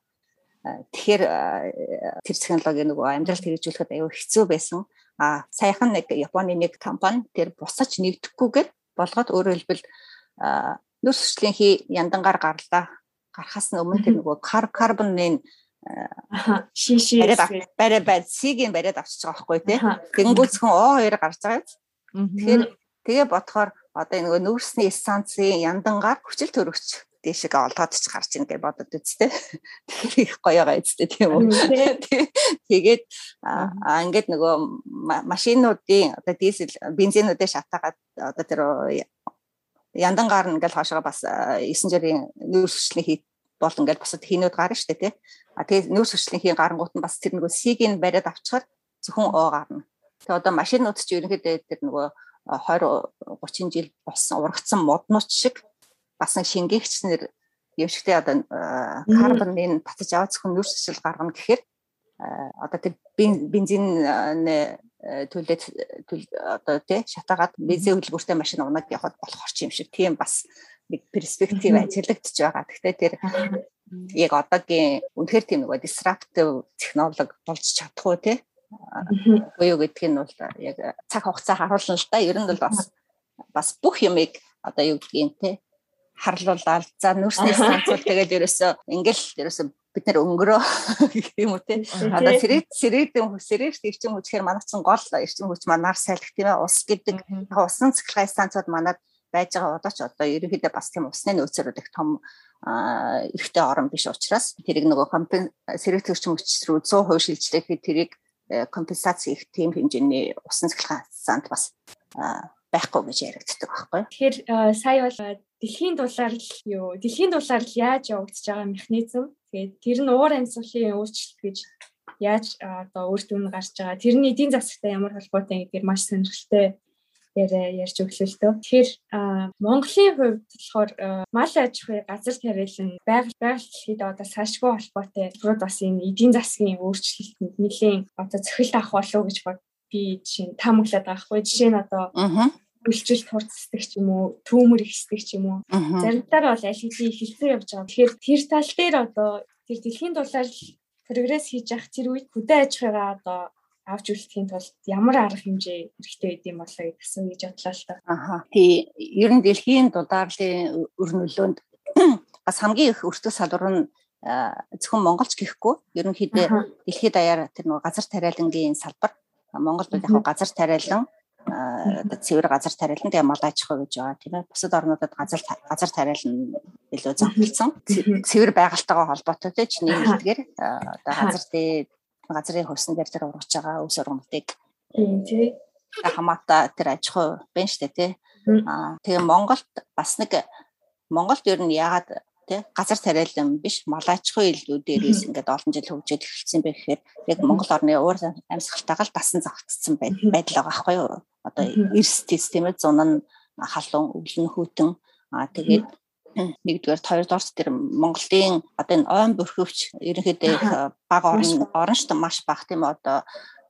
Тэгэхээр тэр технологи нөгөө амьдралд хэрэгжүүлэхэд аюу хэцүү байсан. А саяхан нэг Японы нэг компани тэр бусаж нэгдэхгүйгээр болгоод өөрөөр хэлбэл нөөц хүчлийн хий яндангаар гарлаа. Гарахаас өмнө тэр нөгөө карбонын шиши барай барай сигийн бариад авчиж байгаа байхгүй тий. Тэнгүүцхэн О2 гарч байгаа юм. Тэгэхээр тэгээ бодохоор одоо нөгөө нүүрсний эссенцийн яндангаар хүчил төрөгч дэшиг олгоод ч гарч ийн гэж бодод үсттэй. Тэгэхээр их гоё байгаа үсттэй тийм үү. Тэгээд аа ингээд нөгөө машинуудын одоо дизель бензинуудыг шатаагаад одоо тэр яндангаар нь ингээл хоошоо бас 9 жирийн нүүрс хүчлийн хийх бол ингээл босод хийнүүд гарна штэ тий. А тэгээ нүүрс хүчлийн хийн гарангууд нь бас тэр нөгөө сигийн бариад авчихаар зөвхөн оо гарна. Тэгээ одоо машинууд ч ерөнхийдөө тэр нөгөө 20 30 жил болсон ургацсан моднууд шиг бас нэг шингээгчснэр юмшигтэй одоо карбонын татаж аваад зөвхөн нүүрс хүчил гаргана гэхээр одоо тэр бензин төлөөд одоо тий шатаагаад бензин хөдөлгөөртэй машин унаад явхад болох орч юм шиг. Тийм бас нэг перспектив ажиглагдчих байгаа. Гэхдээ тэр яг одоогийн үнэхээр тийм нэг disruptive технологи болж чадахгүй тий. Буюу гэдг нь бол яг цаг хугацаа харуулна л да. Ер нь бол бас бас бүх юмыг одоо юу гэдгийг те харлуулаад за нүүрсний станцуул тэгээд ерөөсөө ингээл ерөөсөө бид нэр өнгөрөө юм уу те. Одоо сэрэг сэрэгдэн сэрэгч эрчим хүчээр манайч гол эрчим хүч манаар сайлах тийм ээ ус гэдэг. Яг усан цэцлэгээ станцууд манад байж байгаа одоо ч одоо ерөнхийдөө бас тийм усны нөөцөр их том эрэгтэй орон биш учраас тэрийг нөгөө сэрэгт эрчим хүч рүү 100% шилжлэхэд тэрийг э, компенсац хийх тийм хэмжээний усан цэцлэгээ станц бас байхгүй гэж яригддаг байхгүй. Тэгэхээр сая бол дэлхийн дулаар л юу дэлхийн дулаар л яаж явагдаж байгаа механизм Тэгээд тэр нь уур амьсгалын өөрчлөлт гэж яаж одоо үр дүн гарч байгаа тэрний эдийн засагтай ямар холбоотой гэдгээр маш сонирхолтой яриа ярьж өглөө л дөө. Тэгэхээр Монголын хувьд болохоор мал аж ахуй газар тариалан байгаль байгаль дэлхийд одоо сашгүй холбоотой бүрд бас энэ эдийн засгийн өөрчлөлтөнд нэлийн одоо цохилт авах болов уу гэж бод би жишээ нь таамаглаад байгаа хгүй жишээ нь одоо үйлчлэл хурцсдаг ч юм уу түүмэр ихсдэг ч юм уу заримдаа бол аль хэдийн ихэлцэн явж байгаа. Тэгэхээр тэр тал дээр одоо тэр дэлхийн дулаал прогресс хийж явах тэр үед хөдөө аж ахуйгаа одоо авч үлдэхийн тулд ямар арга хэмжээ хэрэгтэй байд юм болоо асуу гэж бодлоо л та. Аха. Тий, ер нь дэлхийн дудаарлын өрнөлөөнд бас хамгийн их өртөө салбар нь зөвхөн Монголч гэхгүй ерөнхийдөө дэлхийд даяар тэр нэг газар тариалангийн салбар Монголд яг газар тариалан оо цэвэр газар тариалан тэгээ мал аж ахуй гэж байгаа тийм ээ. Бусад орнуудад газар газар тариалан илүү зохицсон. Цэвэр байгальтайгаа холбоотой тийм чиний хэлдгээр одоо газар дээр газрын хөрсөн дээр тэр ургаж байгаа өвс ургамлыг тий. хамаатаа тэр аж ахуй байна штэ тий аа тэгээ Монголд бас нэг Монголд ер нь яагаад тий газар тариалан биш? Мал аж ахуй илүү дээрээс ингээд олон жил хөгжөөд эхэлсэн бэ гэхээр яг Монгол орны уур амьсгалтайгаа л дасан зогцсон байдал байгаа байхгүй юу одоо эрс тест тийм ээ зун нь халуун өвлөн хүүтэн аа тэгээд нэгдүгээр хоёрдугаар тэр Монголын одоо энэ ойн бүрхөвч ерөнхийдөө бага орн орн шүү маш бага тийм одоо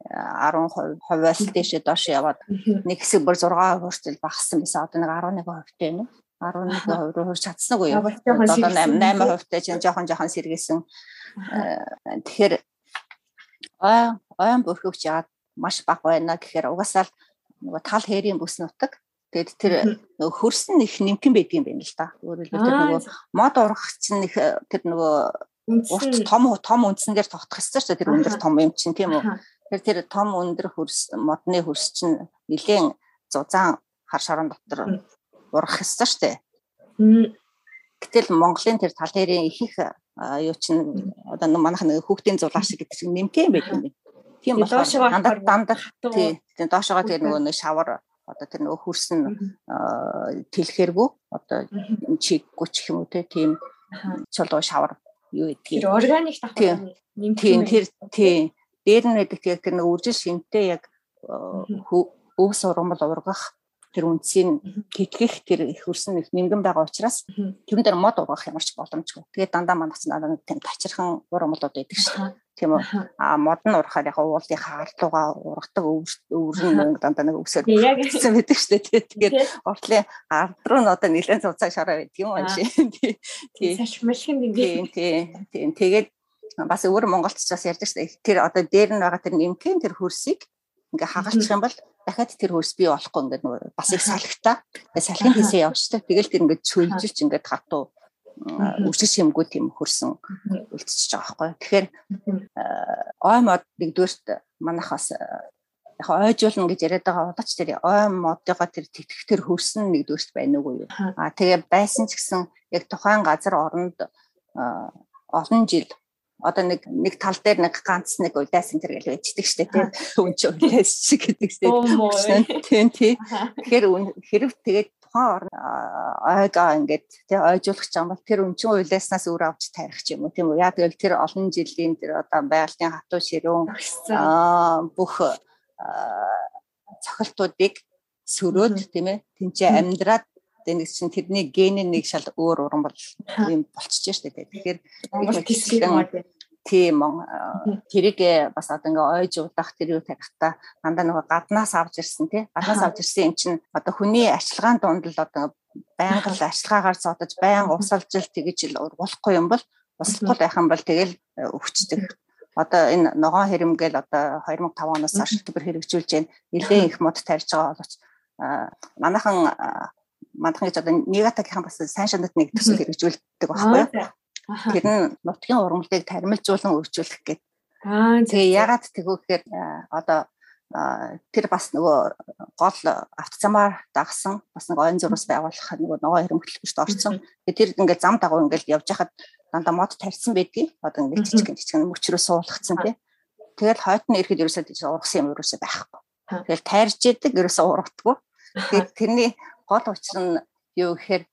10% хувиас дэше доош яваад нэг хэсэг бүр 6% хүртэл багассан байсан. Одоо нэг 11% тэй нэ. 11% руу хурж чадсан уу юу? Одоо 8 8% тэй чинь жоохон жоохон сэргээсэн. Тэгэхээр ой ойн бүрхөвч яад маш бага байна гэхээр угаасаа нөгөө тал хээрийн бүс нутаг Тэгэд тэр нөгөө хөрсөн их нэмхэн байдаг юм байна л да. Өөрөөр хэлбэл тэр нөгөө мод урах чинь их тэр нөгөө урт том том үндсэн дээр тогтох ёстой шүү дээ. Тэр өндөр том юм чинь тийм үү. Тэр тэр том өндөр хөрс модны хөрс чинь нэлээд зузаан хар шорон дотор урах ёстой шүү дээ. Гэтэл Монголын тэр тал дээрийн их их юу чинь одоо манайх нэг хүүхдийн зулаа шиг гэдэг чинь нэмхэн байдаг юм байна. Тийм болохоор дандаа дандаа тий. Доошогоо тэр нөгөө нэг шавар одоо тэр нөгөө хөрсөн тэлхэргүй одоо чиггүй ч юм уу тийм чулуу шавар юу гэдгийг тэр органик давхар тийм тэр тийм дээр нь байдаг яг тэр нэг үржил шинтэй яг өвс ургамал ургах тэр үндсийн тэтгэх тэр их хөрсөн их нингэн байгаа учраас тэрэн дээр мод ургах ямар ч боломжгүй. Тэгээд дандаа манайч надад тийм тачирхан ургамлууд байдаг шүү тийм үү? А модон урахаар яг уулынхаа арлууга ургадаг өвөрн дандаа нэг өвсөөр гэсэн байдаг шүү дээ тэгээд уртлын ард руу нь одоо нэлээд цуцаа шараа байдаг юм аа тий. Тий. Сашмалхин тийм тийм тэгээд бас өөр Монголч бас ярьдаг шүү дээ тэр одоо дээр нь байгаа тэр нэмхэн тэр хөрсийг ингээ хагалчих юм бол дахиад тэр хөрс бий болохгүй ингээд бас их салхитаа салхин хийсээ явчихдаг тэгэл тэр ингээд чөлжилж ингээд хатуу үсэг шимгүү тийм хөрсөн үлдчихэж байгаа байхгүй. Тэгэхээр ой мод нэгдүгээрт манахаас яг ойжуулна гэж яриад байгаа удаач тэр ой модыгоо тэр тэтгэх тэр хөрсөн нэгдүгээрт байна уу юу. А тэгээ байсан ч гэсэн яг тухайн газар оронд олон жил одоо нэг нэг тал дээр нэг ганц нэг уйдаас энэ гэж байждаг штэ тийм үн чи уйдаас шиг гэдэг штэ тийм тийм. Тэгэхээр хэрэг тэгээд тухайн ойгаа ингээд тий ойжуулах юм бол тэр өнчин уйлааснаас өөр авч тарих ч юм уу тийм үү? Яа тэгэл тэр олон жилийн тэр одоо байгальтын хатуу ширүүн бүх цохилтуудыг сөрөөд тийм ээ тэнцээ амьдраад нэг чинь тэрний генийн нэг шал өөр уран бол юм болчихж штэ тэгэхээр Монгол тийм тэрийг бас одоо ингээ ойж удах тэр юу тарихта дандаа нөгөө гаднаас авч ирсэн тий. Гаднаас авч ирсэн юм чинь одоо хүний арчилгаан дунд л одоо байнга л арчилгаагаар зодож байнга ус олж ил тэгэж ил ургуулахгүй юм бол услахгүй байх юм бол тэгэл өвчтөг одоо энэ ногоон хэрэмгээл одоо 2005 оноос хойш төлбөр хэрэгжүүлж байна нэлээд их мод тарьж байгаа боловч манайхан манайхан гэж одоо негатагийнхан бас сайн шандат нэг төсөл хэрэгжүүлдэг байхгүй юу Тэр нь нутгийн ургамлыг таримлжуулан өргөжүүлэх гэдэг. Аа тэгээ ягаад тэгвэхээр одоо тэр бас нөгөө гол автозамаар дагсан бас нэг ойн зурус байгуулах нөгөө ногоо хэрэмхлэгчд орсон. Тэгээ тэр ингээд зам дагуу ингээд явж хахад дандаа мод тарьсан байдгийг одоо ингээд жижиг жижиг мөчрөө суулгацсан тий. Тэгэл хойд нь ирэхэд ерөөсөө ургасан юм ерөөсөө байхгүй. Тэгэл тайрж идэг ерөөсөө ургадаггүй. Тэгээд тэрний гол учир нь юу гэхээр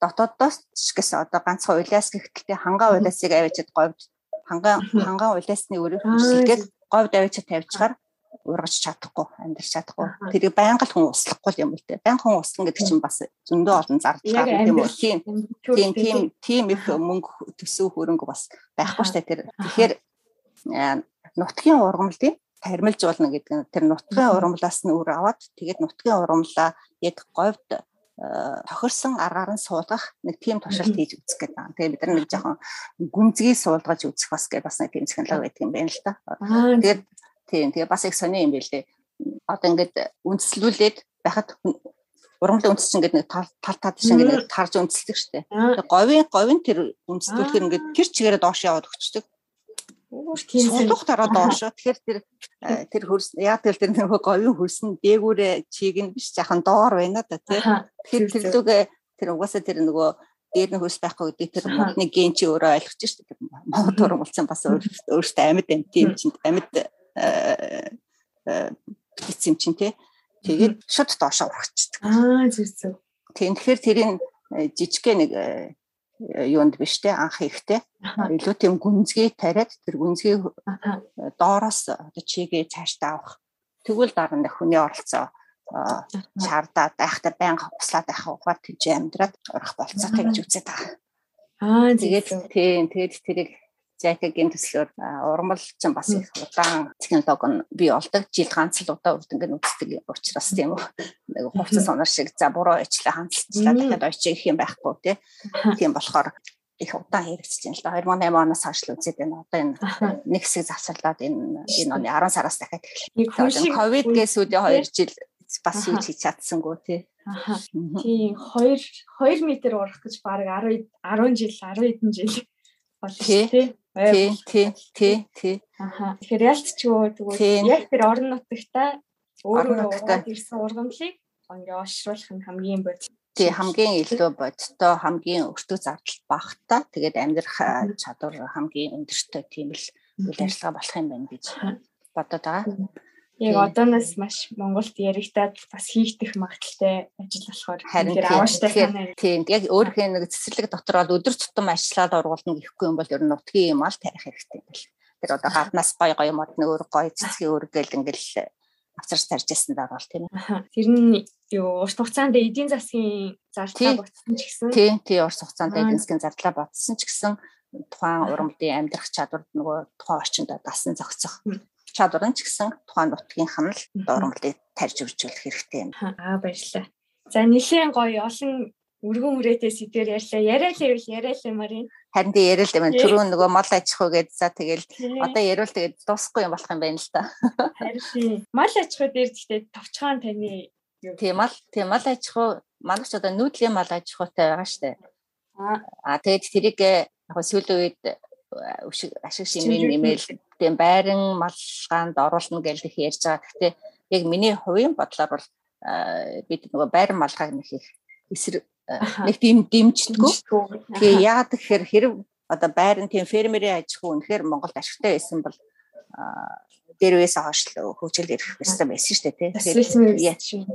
дотоодоос ч гэсэн одоо ганцхан уйлаас гэхдээ хангаа уйлаасыг авчиад говьд ханган ханган улаасны өрөө хүсэлгээд говь давж тавьчихаар ургаж чадахгүй амьдрч чадахгүй. Тэрийг байнга л хүн услахгүй юм л дээ байнга хүн услах гэдэг чинь бас зөндөө олон зардал юм уу тийм тийм тийм тийм их мөнгө төсөв хөрөнгө бас байхгүй штэ тэр. Тэгэхээр нутгийн ургамал тийм тармилж болно гэдэг нь тэр нутгийн ургамлаас нь үр аваад тэгээд нутгийн ургамлаа яг говьд тохирсон аргаар нь суулгах нэг тийм туршилт хийж үзэх гэдэг байна. Тэгээ бид нар нэг жоохон гүнзгий суулгаж үзэх бас гэх бас нэг тийм технологи байдаг юм байна л да. Тэгээд тийм тэгээ бас их сони юм билээ. Одоо ингээд үндэслүүлээд байхад ургамлын үндэс чинь ингээд нэг тал тал тийш ингээд тарж үндэслэдэг штэ. Тэгээ говийн говийн тэр үндэслүүлэхээр ингээд тэр чигээрээ доош яваад өгчдөг. Сулуух дараа доош. Тэгэхээр тэр тэр хөрс яг тэр тэр нөгөө говийн хөрс нь дээгүүрээ чиг нь биш жахан доор байна да тий. Тэгэхээр тэр лүгээ тэр угаасаа тэр нөгөө дээр нь хөрс байхгүй гэдэг тэр модны ген чи өөрөө ойлгож шүү дээ. Монгол ургамлцсан бас өөрөөсөө амьд амьд тийм чинь амьд битц юм чинь тий. Тэгээд шууд доошоо урагчдаг. Аа зүг зүг. Тэгэхээр тэрийн жижигхэн нэг юунд биш те анх ихтэй илүү тийм гүнзгий тариад тэр гүнзгий доороос одоо чигээ цаашдаа авах. Тэгвэл дараа нь хүний оролцоо шаардаад байхдаа байнга услаад байх угаар тийж амьдраад орох болцоотой гэж үзээд байгаа. Аа тэгээд тийм тэгээд тэрийг Жакагийн төслөөр урмал ч бас их удаан технологи нь бий болдог. Жил ганц л удаа үрдэнг нь үздэг учраас тийм үү. Нэг хувцас сонор шиг за буруу ижлээ хандлцлаа дахиад ойчих их юм байхгүй тий. Тийм болохоор их удаан хэрэгжиж байна л да. 2008 оноос хойш л үзээд байна. Одоо энэ нэг хэсэг завсарлаад энэ энэ оны 10 сараас дахиад эхэллээ. Ковид ээс үүдээ 2 жил бас юу хийж чадсангүй тий. Тийм 2 2 м урах гэж баг 10 10 жил 10 хэдэн жил болно тий. Тий, тий, тий, тий. Аха. Тэгэхээр ялцчгүй тэгвэл яг тэр орон нутагта өөрөө ургаад ирсэн ургамлыг ингээ ошруулах нь хамгийн бодит. Тий, хамгийн илүү бодиттой, хамгийн өртөө зардал багтаа. Тэгээд амьдрах чадвар хамгийн өндөртэй тийм л үйл ажиллагаа болох юм байна гэж бодоод байгаа. Яг одооноос маш Монголд яригадад бас хийгдэх магадaltaй ажил болохоор харин авааштай тийм. яг өөрийнхөө нэг цэцэрлэг дотор бол өдөр тутам ажиллаад ургуулна гэхгүй юм бол ер нь нутгийн юм ал тарих хэрэгтэй бэл. Тэр одоо гаднаас гой гой модны өөр гой цэцгийн өргөл ингээл авчирч тарж ясан даа бол тийм ээ. Тэр нь юу урт хугацаанд эдийн засгийн зардлаа ботсон ч гэсэн. Тийм тий урт хугацаанд эдийн засгийн зардлаа ботсон ч гэсэн тухайн ургамлын амьдрах чадвард нөгөө тухайн орчинд дасан зохицох чадвар нь ч гэсэн тухайн нутгийнх нь л дурамлыг тарж үржүүлэх хэрэгтэй юм. Аа баярлалаа. За нэлийн гоё олон өргөн үрээтэй сэдвэр ярьлаа. Яриа л ивэл яриа л юмар юм. Харин тий яриа л юм. Түрүүн нөгөө мал аж ахуй гээд за тэгэл одоо яриул тэгээд дуусахгүй юм болох юм байна л та. Харин тий. Мал аж ахуй дээр гэхдээ товчхон таны тий мал тий мал аж ахуй манайч одоо нүүдлийн мал аж ахуйтай байгаа штэ. Аа тэгээд тэрийг яг сүүлийн үед ашиг шимийн нэмэл тийм байран малгаанд оруулна гэж их ярьж байгаа. Гэхдээ яг миний хувийн бодлоор бол бид нөгөө байран малгааг нэг их эсрэг нэг тийм дэмжлэггүй. Тэгээ яагаад гэхээр хэрэг одоо байран тийм фермерийн аж ахуй үнэхээр Монголд ашигтай байсан бол дээрээс хойш хөгжил ирэх байсан байсан шүү дээ тийм.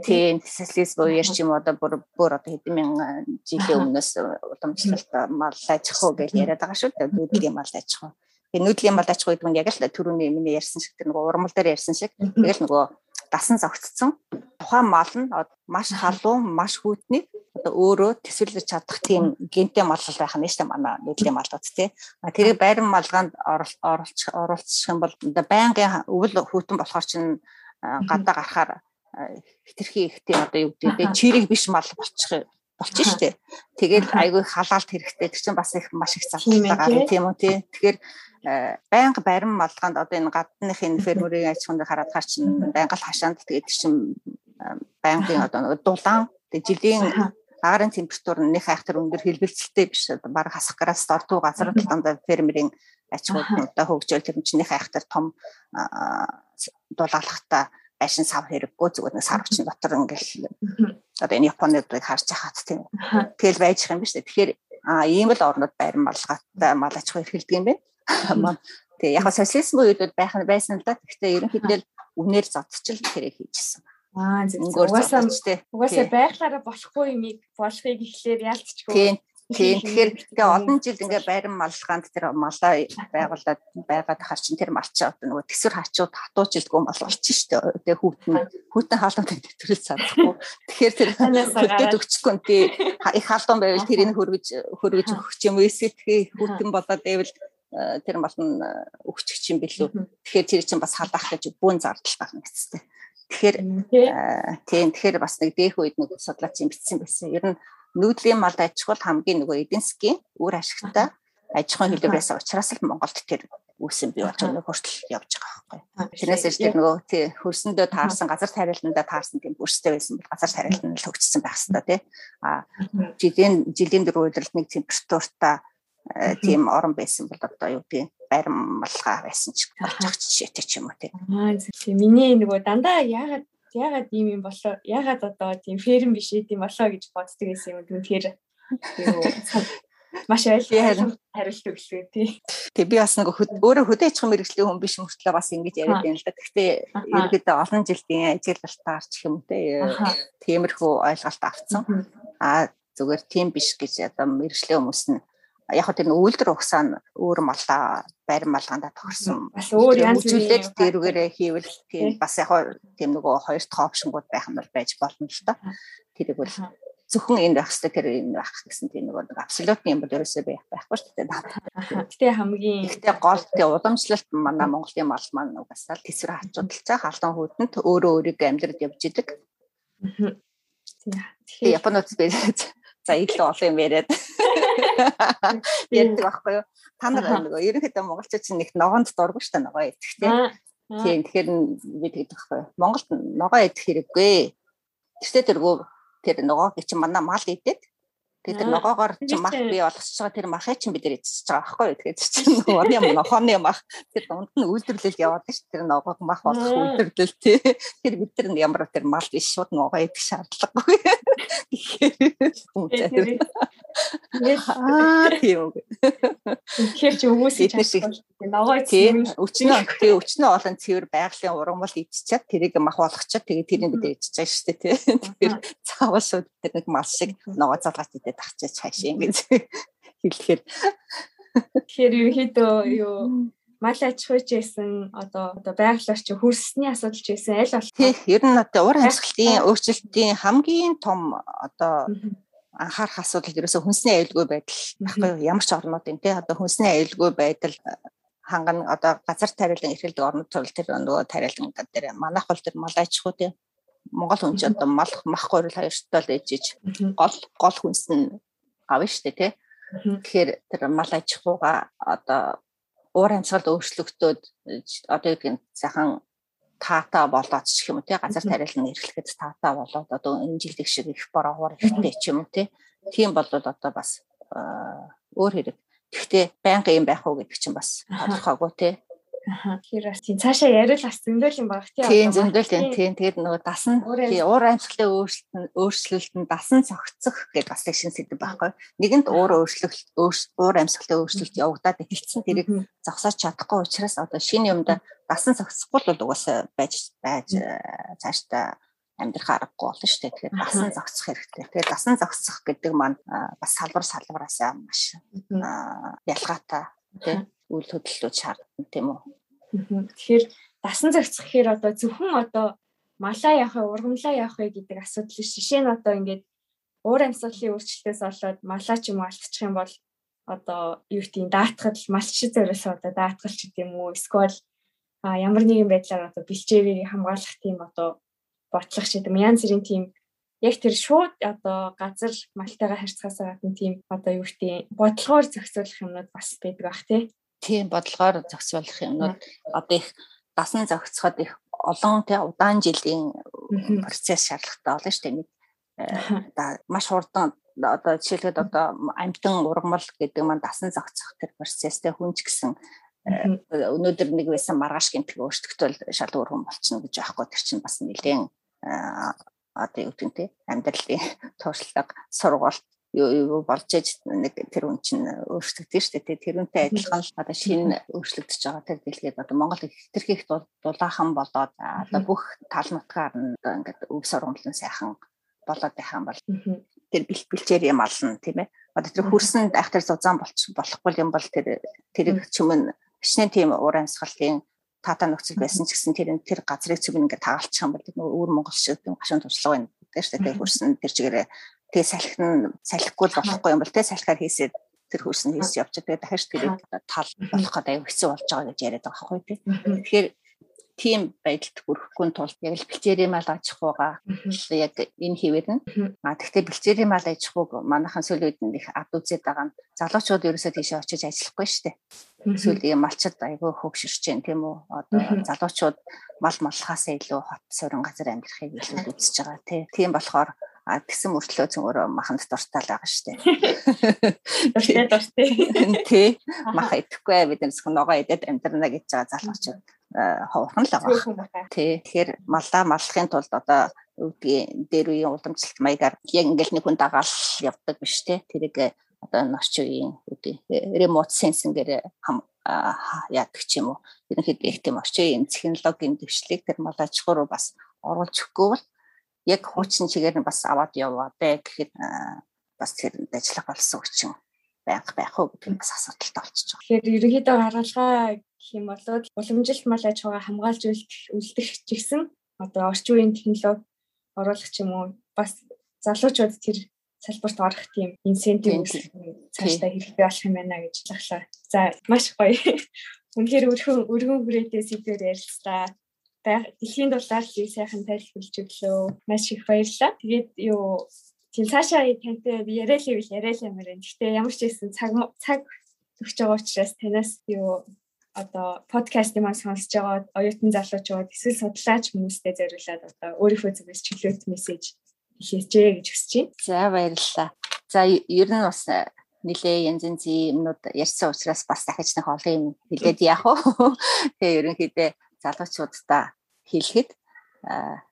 Тийм социализм үеэр ч юм одоо бүр бүр одоо хэдэн мянган жилийн өмнөөс уламжлалт мал аж ахуй гэж яриад байгаа шүү дээ. Дүүдлийн мал аж ахуй. Нүүдлийн аж ахуй гэдэг нь яг л түрүүний миний ярьсан шиг тэр нөгөө урмал дээр ярьсан шиг тэгэл нөгөө дасан зогцсон. Тухайн мал нь маш халуун маш хүйтний одоо өөрөө төсвөрлөж чадах тийм гентэй мал байх нь шүү дээ манай нүүдлийн малууд тий. тэрийг байран малгаанд оруулах оруулах юм бол одоо байнгын өвөл хүйтэн болохоор чинь гадаа гарахаар хитрхи их тийм одоо юу гэдэг чирэг биш мал болчих болчих дээ. Тэгэл айгүй халаалт хэрэгтэй. Тэр чинь бас их маш их зардал гарна тийм үү тий. Тэгэхээр байнга барин малгаанд одоо энэ гадных энэ фермерийн аж ахуйн хараад хар чинь байнга л хашаанд тэгээд чинь байнгын одоо дулаан тэгээд жилийн агарын температур нь нэг айхтар өндөр хэлбэлцэлтэй биш одоо баг хасах гараас дордуу газар талаанда фермерийн аж ахуйд одоо хөгжөөл тэр чинь нэг айхтар том дулаалахта байшин сав хэрэггүй зүгээр нэг сарвчин дотор ингээл одоо энэ Японыг харж хахад тийм тэгэл байж их юм ба шүү дээ. Тэгэхээр ийм л орнод байран малгайтай мал аж ахуй эрхэлдэг юм байна. Тэгээ яг социализм үед байх нь байсан л да. Гэхдээ ерөнхийдөө үнээр зодчил тэрийг хийжсэн. Аа зөв. Угаасаа угаасаа байхлаараа болохгүй юмыг болохыг ихлээр ялцчихгүй. Тийм. Тэгэхээр тэгээ олон жил ингээ байран маллаханд тэр малаа байгуулад байгаад хар чин тэр малчаа одоо нөгөө төсвөр хачууд хатуужилдгүй мал болчих дээ. Тэгээ хүүтэн хүүтэн хаалганд төтрөл садахгүй. Тэгэхээр тэр хөдөөд өгчихгүй тий их хаалган байвал тэрийг хөргөж хөргөж өгч юм эсвэл тэгээ хүүтэн болоод байвал э, тэр мал нь э, өгчих юм билүү. Тэгэхээр тэр чинь бас халаах гэж бүүн зардал байна гэжтэй. Тэгэхээр э, тийм тэгэхээр бас нэг дэх үед нэг судлаач юм бичсэн байсан. Ер нь нүүдлийн малд аж ахуй хамгийн нөгөө эдийн засгийн үр ашигтай аж ахуйн хэлбэрээс учраас л Монголд тэр үүсэн бий болж байгаа хүртэл явж байгаа байхгүй. Тэрнээс ч тэр нөгөө тий хөрсөндөө таарсан газар тариалнандаа таарсан тийм бүрстэй байсан бол газар тариалан л хөгжсөн байх хэвээр тий. А жилийн жилийн дөрөв удиралт нэг температуртаа тийм орон байсан бол одоо юу тийм баримлага байсан ч болж байгаа жишээтэй ч юм уу тий. Аа тийм миний нөгөө дандаа яагаад ягаад ийм юм болоо ягаад одоо тийм ферм биш ийм болоо гэж боддог гэсэн юм үнэхээр маш ойлгомжтой хариулт өглөө тий. Тэг би бас нэг өөрөө хөдөө аж ахуйн мэрэгжлийн хүн биш мөртлөө бас ингэж яриад байна л да. Гэхдээ ерөөдөө олон жилийн ажиглалтаар ч юм те тиймэрхүү ойлголт авцсан. Аа зүгээр тийм биш гэж одоо мэрэгжлийн хүмүүс нь яг тэр үйлдвэр угсаа нь өөр малаа барин малганда тохирсон бас өөр янз бүрийн тэрүүгээрээ хийвэл тийм бас яг тийм нөгөө хоёр дахь опшнгууд байх нь бол байж болно л та. Тэрийг бол зөвхөн энэ байх хэрэгтэй тэр энэ байх гэсэн тийм нөгөө нэг абсолют юм бол ерөөсөө байх байхгүй шүү дээ. Гэтэ хамгийн гэтэ гол тийм уламжлалт манай Монголын мал маань угаасаа тэсвэр хачуудалцаа халуун хүйтэнд өөрөө өөрийгөө амьдрал явж идэг. Тэгэхээр Японоос бэлээж За илүү олон юм яриад. Ярьдаг байхгүй юу? Та нар нөгөө ерөнхийдөө монголчууд чинь нэг ногоонд дургу штэ ногоо идэх тийм. Тийм тэгэхээр би тэгдэг байхгүй юу? Монголд ногоо идэх хэрэггүй. Тэртээ тэргүү тэр ногоог чинь манай мал идээд Тэгээд тэр ногоогоор мах бий болгосч байгаа тэр махыг чинь бид нэр эцэж байгаа байхгүй юу. Тэгээд чи нөгөө юм нохооны мах. Тэр дунд нь үйлдвэрлэл яваад ш тэр ногоог мах болгох үйлдвэрлэл тий. Тэр бид нар ямар тэр мал биш шууд ногоо идэх шаардлагагүй. Тэгэхээр Аа тийм үг. Тэгэхээр чи хүмүүс ногоо тийм өчнөө тий өчнөө олон цэвэр байгалийн ургамал идчихад тэрийг мах болгочоод тэгээд тэрийг бид идчихэж байгаа шүү дээ тий. Тэгэхээр цаавал шууд тэр нэг мал шиг ногоо залгаж идээд тахчаач хаашаа ингэж хэлэхээр. Тэгэхээр ерөнхийдөө юу мал аж ахуйч байсан одоо одоо байгаль орчин хөрсний асуудал ч байсан аль болох тийм ер нь одоо ур амьсгалын өөрчлөлтийн хамгийн том одоо анхаарах асуудал ерөөсөө хүнсний аюулгүй байдал байхгүй ямар ч орнуудын тий. Одоо хүнсний аюулгүй байдал ханган одоо газар тариалан эрхэлдэг орнууд тул тэр нөгөө тариалан дээр манайх бол тэр мал аж ахуй тий Монгол хүн чинь одоо мал мах гурил хоёртой л ээжиж гол гол хүнс нь авна штэ тий. Тэгэхээр тэр мал аж ахуйга одоо уур амьсгалд өөрчлөгдөд одоо гэдэг сайхан таата болоод ч юм уу тий газар тариалан эрхлэхэд таата болоод одоо энэ жилдэх шиг их борогоор ихтэй ч юм уу тий. Тийм бол одоо бас өөр хэрэг. Гэхдээ байнга юм байх уу гэдэг чинь бас тодорхойгүй тий. Тэгэхээр бас тийм цаашаа ярил бас зөндөл юм баг тийм. Тийм зөндөл юм. Тийм тэгээд нөгөө дасан тий уур амьсгалын өөрчлөлт өөрчлөлт нь дасан цогцох гэдэг бас шин сэдв байхгүй. Нэгэнд уур өөрчлөлт уур амьсгалын өөрчлөлт явагдаад эхэлсэн тэрийг зогсоож чадахгүй учраас одоо шинэ юмд дасан цогцохгүй бол угаасаа байж байж цаашдаа амьдрах аргагүй болно шүү дээ. Тэгэхээр дасан зогсох хэрэгтэй. Тэгэхээр дасан зогсох гэдэг маань бас салбар салбараасаа маш ялгаатай тийм үйл хөдлөлтүүд шаардна тийм үү. Тэгэхээр дасан зохицох гэхээр одоо зөвхөн одоо малаа явах, ургамлаа явах гэдэг асуудал биш. Жишээ нь одоо ингээд уур амьсгалын өөрчлөлтөөс болоод малаа ч юм уу алдчих юм бол одоо юу гэдэг даатгал малчид зориос одоо даатгал ч гэдэм үү эсвэл ямар нэгэн байдлаар одоо бэлчээрийг хамгаалах тийм одоо ботлох ч гэдэм янз бүрийн тийм яг тэр шууд одоо газар малтайгаар харьцахаас гадна тийм одоо юу гэдэг бодлогоор зохицуулах юмнууд бас байдаг бах тий тийм бодлогоор зохицуулах юмнууд одоо их дасан зохицоход их олон тий удаан жилийн процесс шаардлагатай болно шүү дээ. Нэг э, маш хурдан одоо жишээлбэл одоо амтан ургамал гэдэг маань дасан зохицох тэр процесстэй хүнч гэсэн э, өнөөдөр нэг байсан маргааш гинтг өөрчлөлтөл шал өөр хүн болчихно гэж байхгүй. Тэр чинь бас нэлээд одоо юу гэдэг нь амьдралын туршлага сургалт юу болж иж нэг тэр үн чинь өөрчлөгдөж штэ тэрүүнтэй адилхан л одоо шинэ өөрчлөгдөж байгаа тэр дэлхийд одоо Монгол хэтэрхийх дулаахан болоод одоо бүх тал нутгаар нь ингээд өв сургамлан сайхан болоод байх юм бол тэр бэлчээр юм ална тийм ээ. Одоо тэр хөрсөнд айхтар зузаан болчих болохгүй юм бол тэр тэр чимэн хичнээн тийм уур амьсгалын тата нөхцөл байсан ч гэсэн тэр тэр газрыг цэвэр ингээд тагалчих юм бол тэр өвөр Монгол шиг гашуун туршлага байна гэдэг шүү дээ. Хөрсөн тэр чигээрээ тэг салхин салхихгүй болохгүй юм бол тэг салхиар хийсээд тэр хөрсөн хийс явчих. Тэгээ дахиж тэрийг тал болох гэдэг аюу хэцүү болж байгаа гэж яриад байгаа байхгүй тийм. Тэгэхээр тийм байдалд хүрэхгүй тулд яг л бэлчээрийн мал аж ахуйгаа яг энэ хэвээр нь. А тэгтээ бэлчээрийн мал аж ахуйг манайхан сүүлийн үед их ад үзээд байгаа нь. Залуучууд ерөөсөө тийшээ очиж ажиллахгүй шүү дээ. Сүүлийн малчид айгүй хөгшөрч जैन тийм үү. Одоо залуучууд мал малхаасаа илүү хот суурин газар амьдрахыг илүү үзэж байгаа тийм болохоор А тэгсэн мөртлөө зөвөрөө маханд дуртай л байгаа штэ. Дуртай дуртай. Тий. Мах идэхгүй бид нэрсхэн ногоо идээд амьдрна гэж байгаа залуучууд ховорхон л байгаа. Тий. Тэгэхээр маллаа маллахын тулд одоо үүдгийн дээр үеийн уламжлалт маягаар яг ингээл нэг хүн дагаал явдаг биш тий. Тэрийг одоо орчин үеийн үүдийн remote sensing-гээр яадаг ч юм уу. Ерөнхийдөө их тийм орчин үеийн технологийн дэвшлиг тэр малаж хуруу бас оруулж өгөхгүй бол яг хуучин чигээр нь бас аваад яваа бэ гэхэд бас тэрэнд ажиллах болсон хүчин байх байх уу гэдэг бас асуудалтай болчихж байгаа. Тэгэхээр ерөнхийдөө гаргалгаа гэх юм бол уламжилт мал аж ахуйгаа хамгаалж үлдэх гэсэн одоо орчин үеийн технологи оруулах ч юм уу бас залуучууд тэр салбарт орох тийм инсентив цаашдаа хэрэгтэй болох юм байна гэж захлаа. За маш гоё. Үнэхээр өргөн өргөн хүрээтэй сэдвээр ярилцлаа дэлхийн дулаар л сайхан тайлбарлаж өглөө. Маш их баярлалаа. Тэгээд юу тийм цаашаа тантай яриа л ивэл яриа л юмэр. Гэхдээ ямар ч байсан цаг цаг өгч байгаа учраас танаас юу одоо подкаст юм сонсож байгаа оюутан залуучууд эсвэл судлаач хүмүүстээ зориулаад одоо өөрийнхөө зүгээс чөлөөт мессеж хийчихээ гэж хүсэж байна. За баярлалаа. За ер нь бас нилээ янз янзын юмнууд ярьсан учраас бас дахиж нэг олон юм хэлээд яах вэ? Тэгээ ерөнхийдөө залуучуудаа хэлэхэд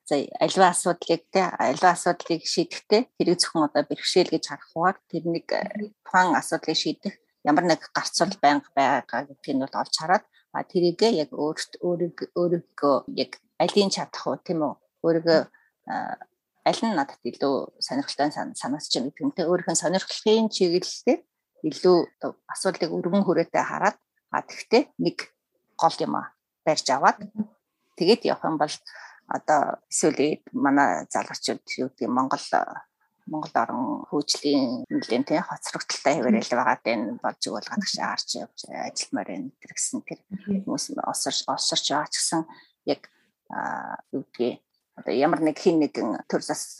за альва асуудлыг те альва асуудлыг шийдэхдээ хэрэг зөвхөн одоо бэрхшээл гэж харахгүйгээр тэр нэг тухайн асуудлыг шийдэх ямар нэг гарцвал байнга байгаа гэдгийг бол олж хараад а тэрийгээ яг өөрт өөрийгөө яг алийн чадах уу тийм үү? Өөрийгөө аль нь надад илүү сонирхолтой санагдаж байна гэдэг нь те өөрийнхөө сонирхлын чиглэлээр илүү асуудлыг өргөн хүрээтэй хараад а тэгтээ нэг гол юм барьж аваад тэгээд явах юм бол одоо эсвэл манай залуучууд юу гэдэг Монгол Монгол орон хөгжлийн нэлийн тий хоцрогдолтой хэвээрэл байгаа дэн болж өгөл гадагш харж явж ажилтмаар байна тэр гэсэн тэр хүмүүс осорч осорч байгаа ч гэсэн яг юу гэдгийг одоо ямар нэг хин нэгэн төр зас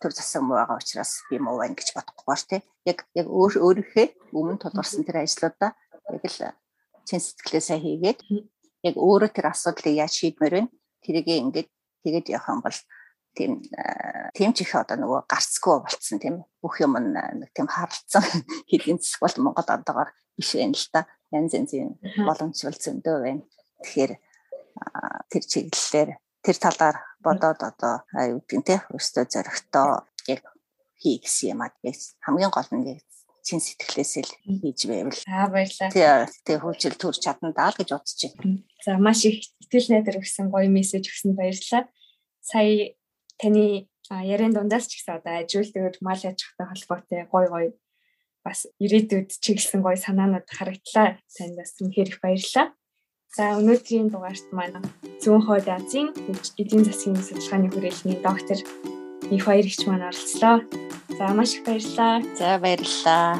төр засаг муу байгаа учраас би муу байна гэж бодохгүйгээр тий яг яг өөр өөрийнхөө өмнө тулгарсан тэр ажлуудаа яг л чин сэтгэлээ сайн хийгээд яг өөрөө тэр асуудлыг яаж шийдмээр вэ? Тэрийг ингээд тэгээд явах юм бол тийм тийм ч их одоо нөгөө гарцгүй болцсон тийм бүх юм нэг тийм харалцсан хэдийн засаг бол Монгол одоогоор биш байна л да. Янз янзын боломжтой зөндөө байна. Тэгэхээр тэр чиглэлээр тэр талаар бодоод одоо нь те өөртөө зөрөгтөө яг хий гэсэн юм аа. Хамгийн гол нь чин сэтгэлээсээ л хийж байвал. Аа баярлалаа. Тий, хөгжил төрж чадна даа л гэж бодож байна. За маш их итгэл найдар өгсөн гоё мессеж өгсөн баярлалаа. Сая таны яриан дундаас ч гэсэн одоо ажилтнууд мал аж ахуйтай холбоотой гоё гоё бас ирээдүйд чиглэсэн гоё санаанууд харагдлаа. Танд бас үнэхээр их баярлалаа. За өнөөдрийн дугаарт маань зүүн хойд Азийн эдийн засгийн судалгааны хүрээлэний доктор их баярч маань оролцлоо. За маш их баярлалаа. За баярлалаа.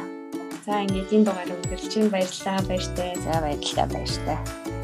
За ингээд энэ дугаарыг өндөрлж байна. Баярлалаа. Баяртай. За баярлалаа. Баяртай.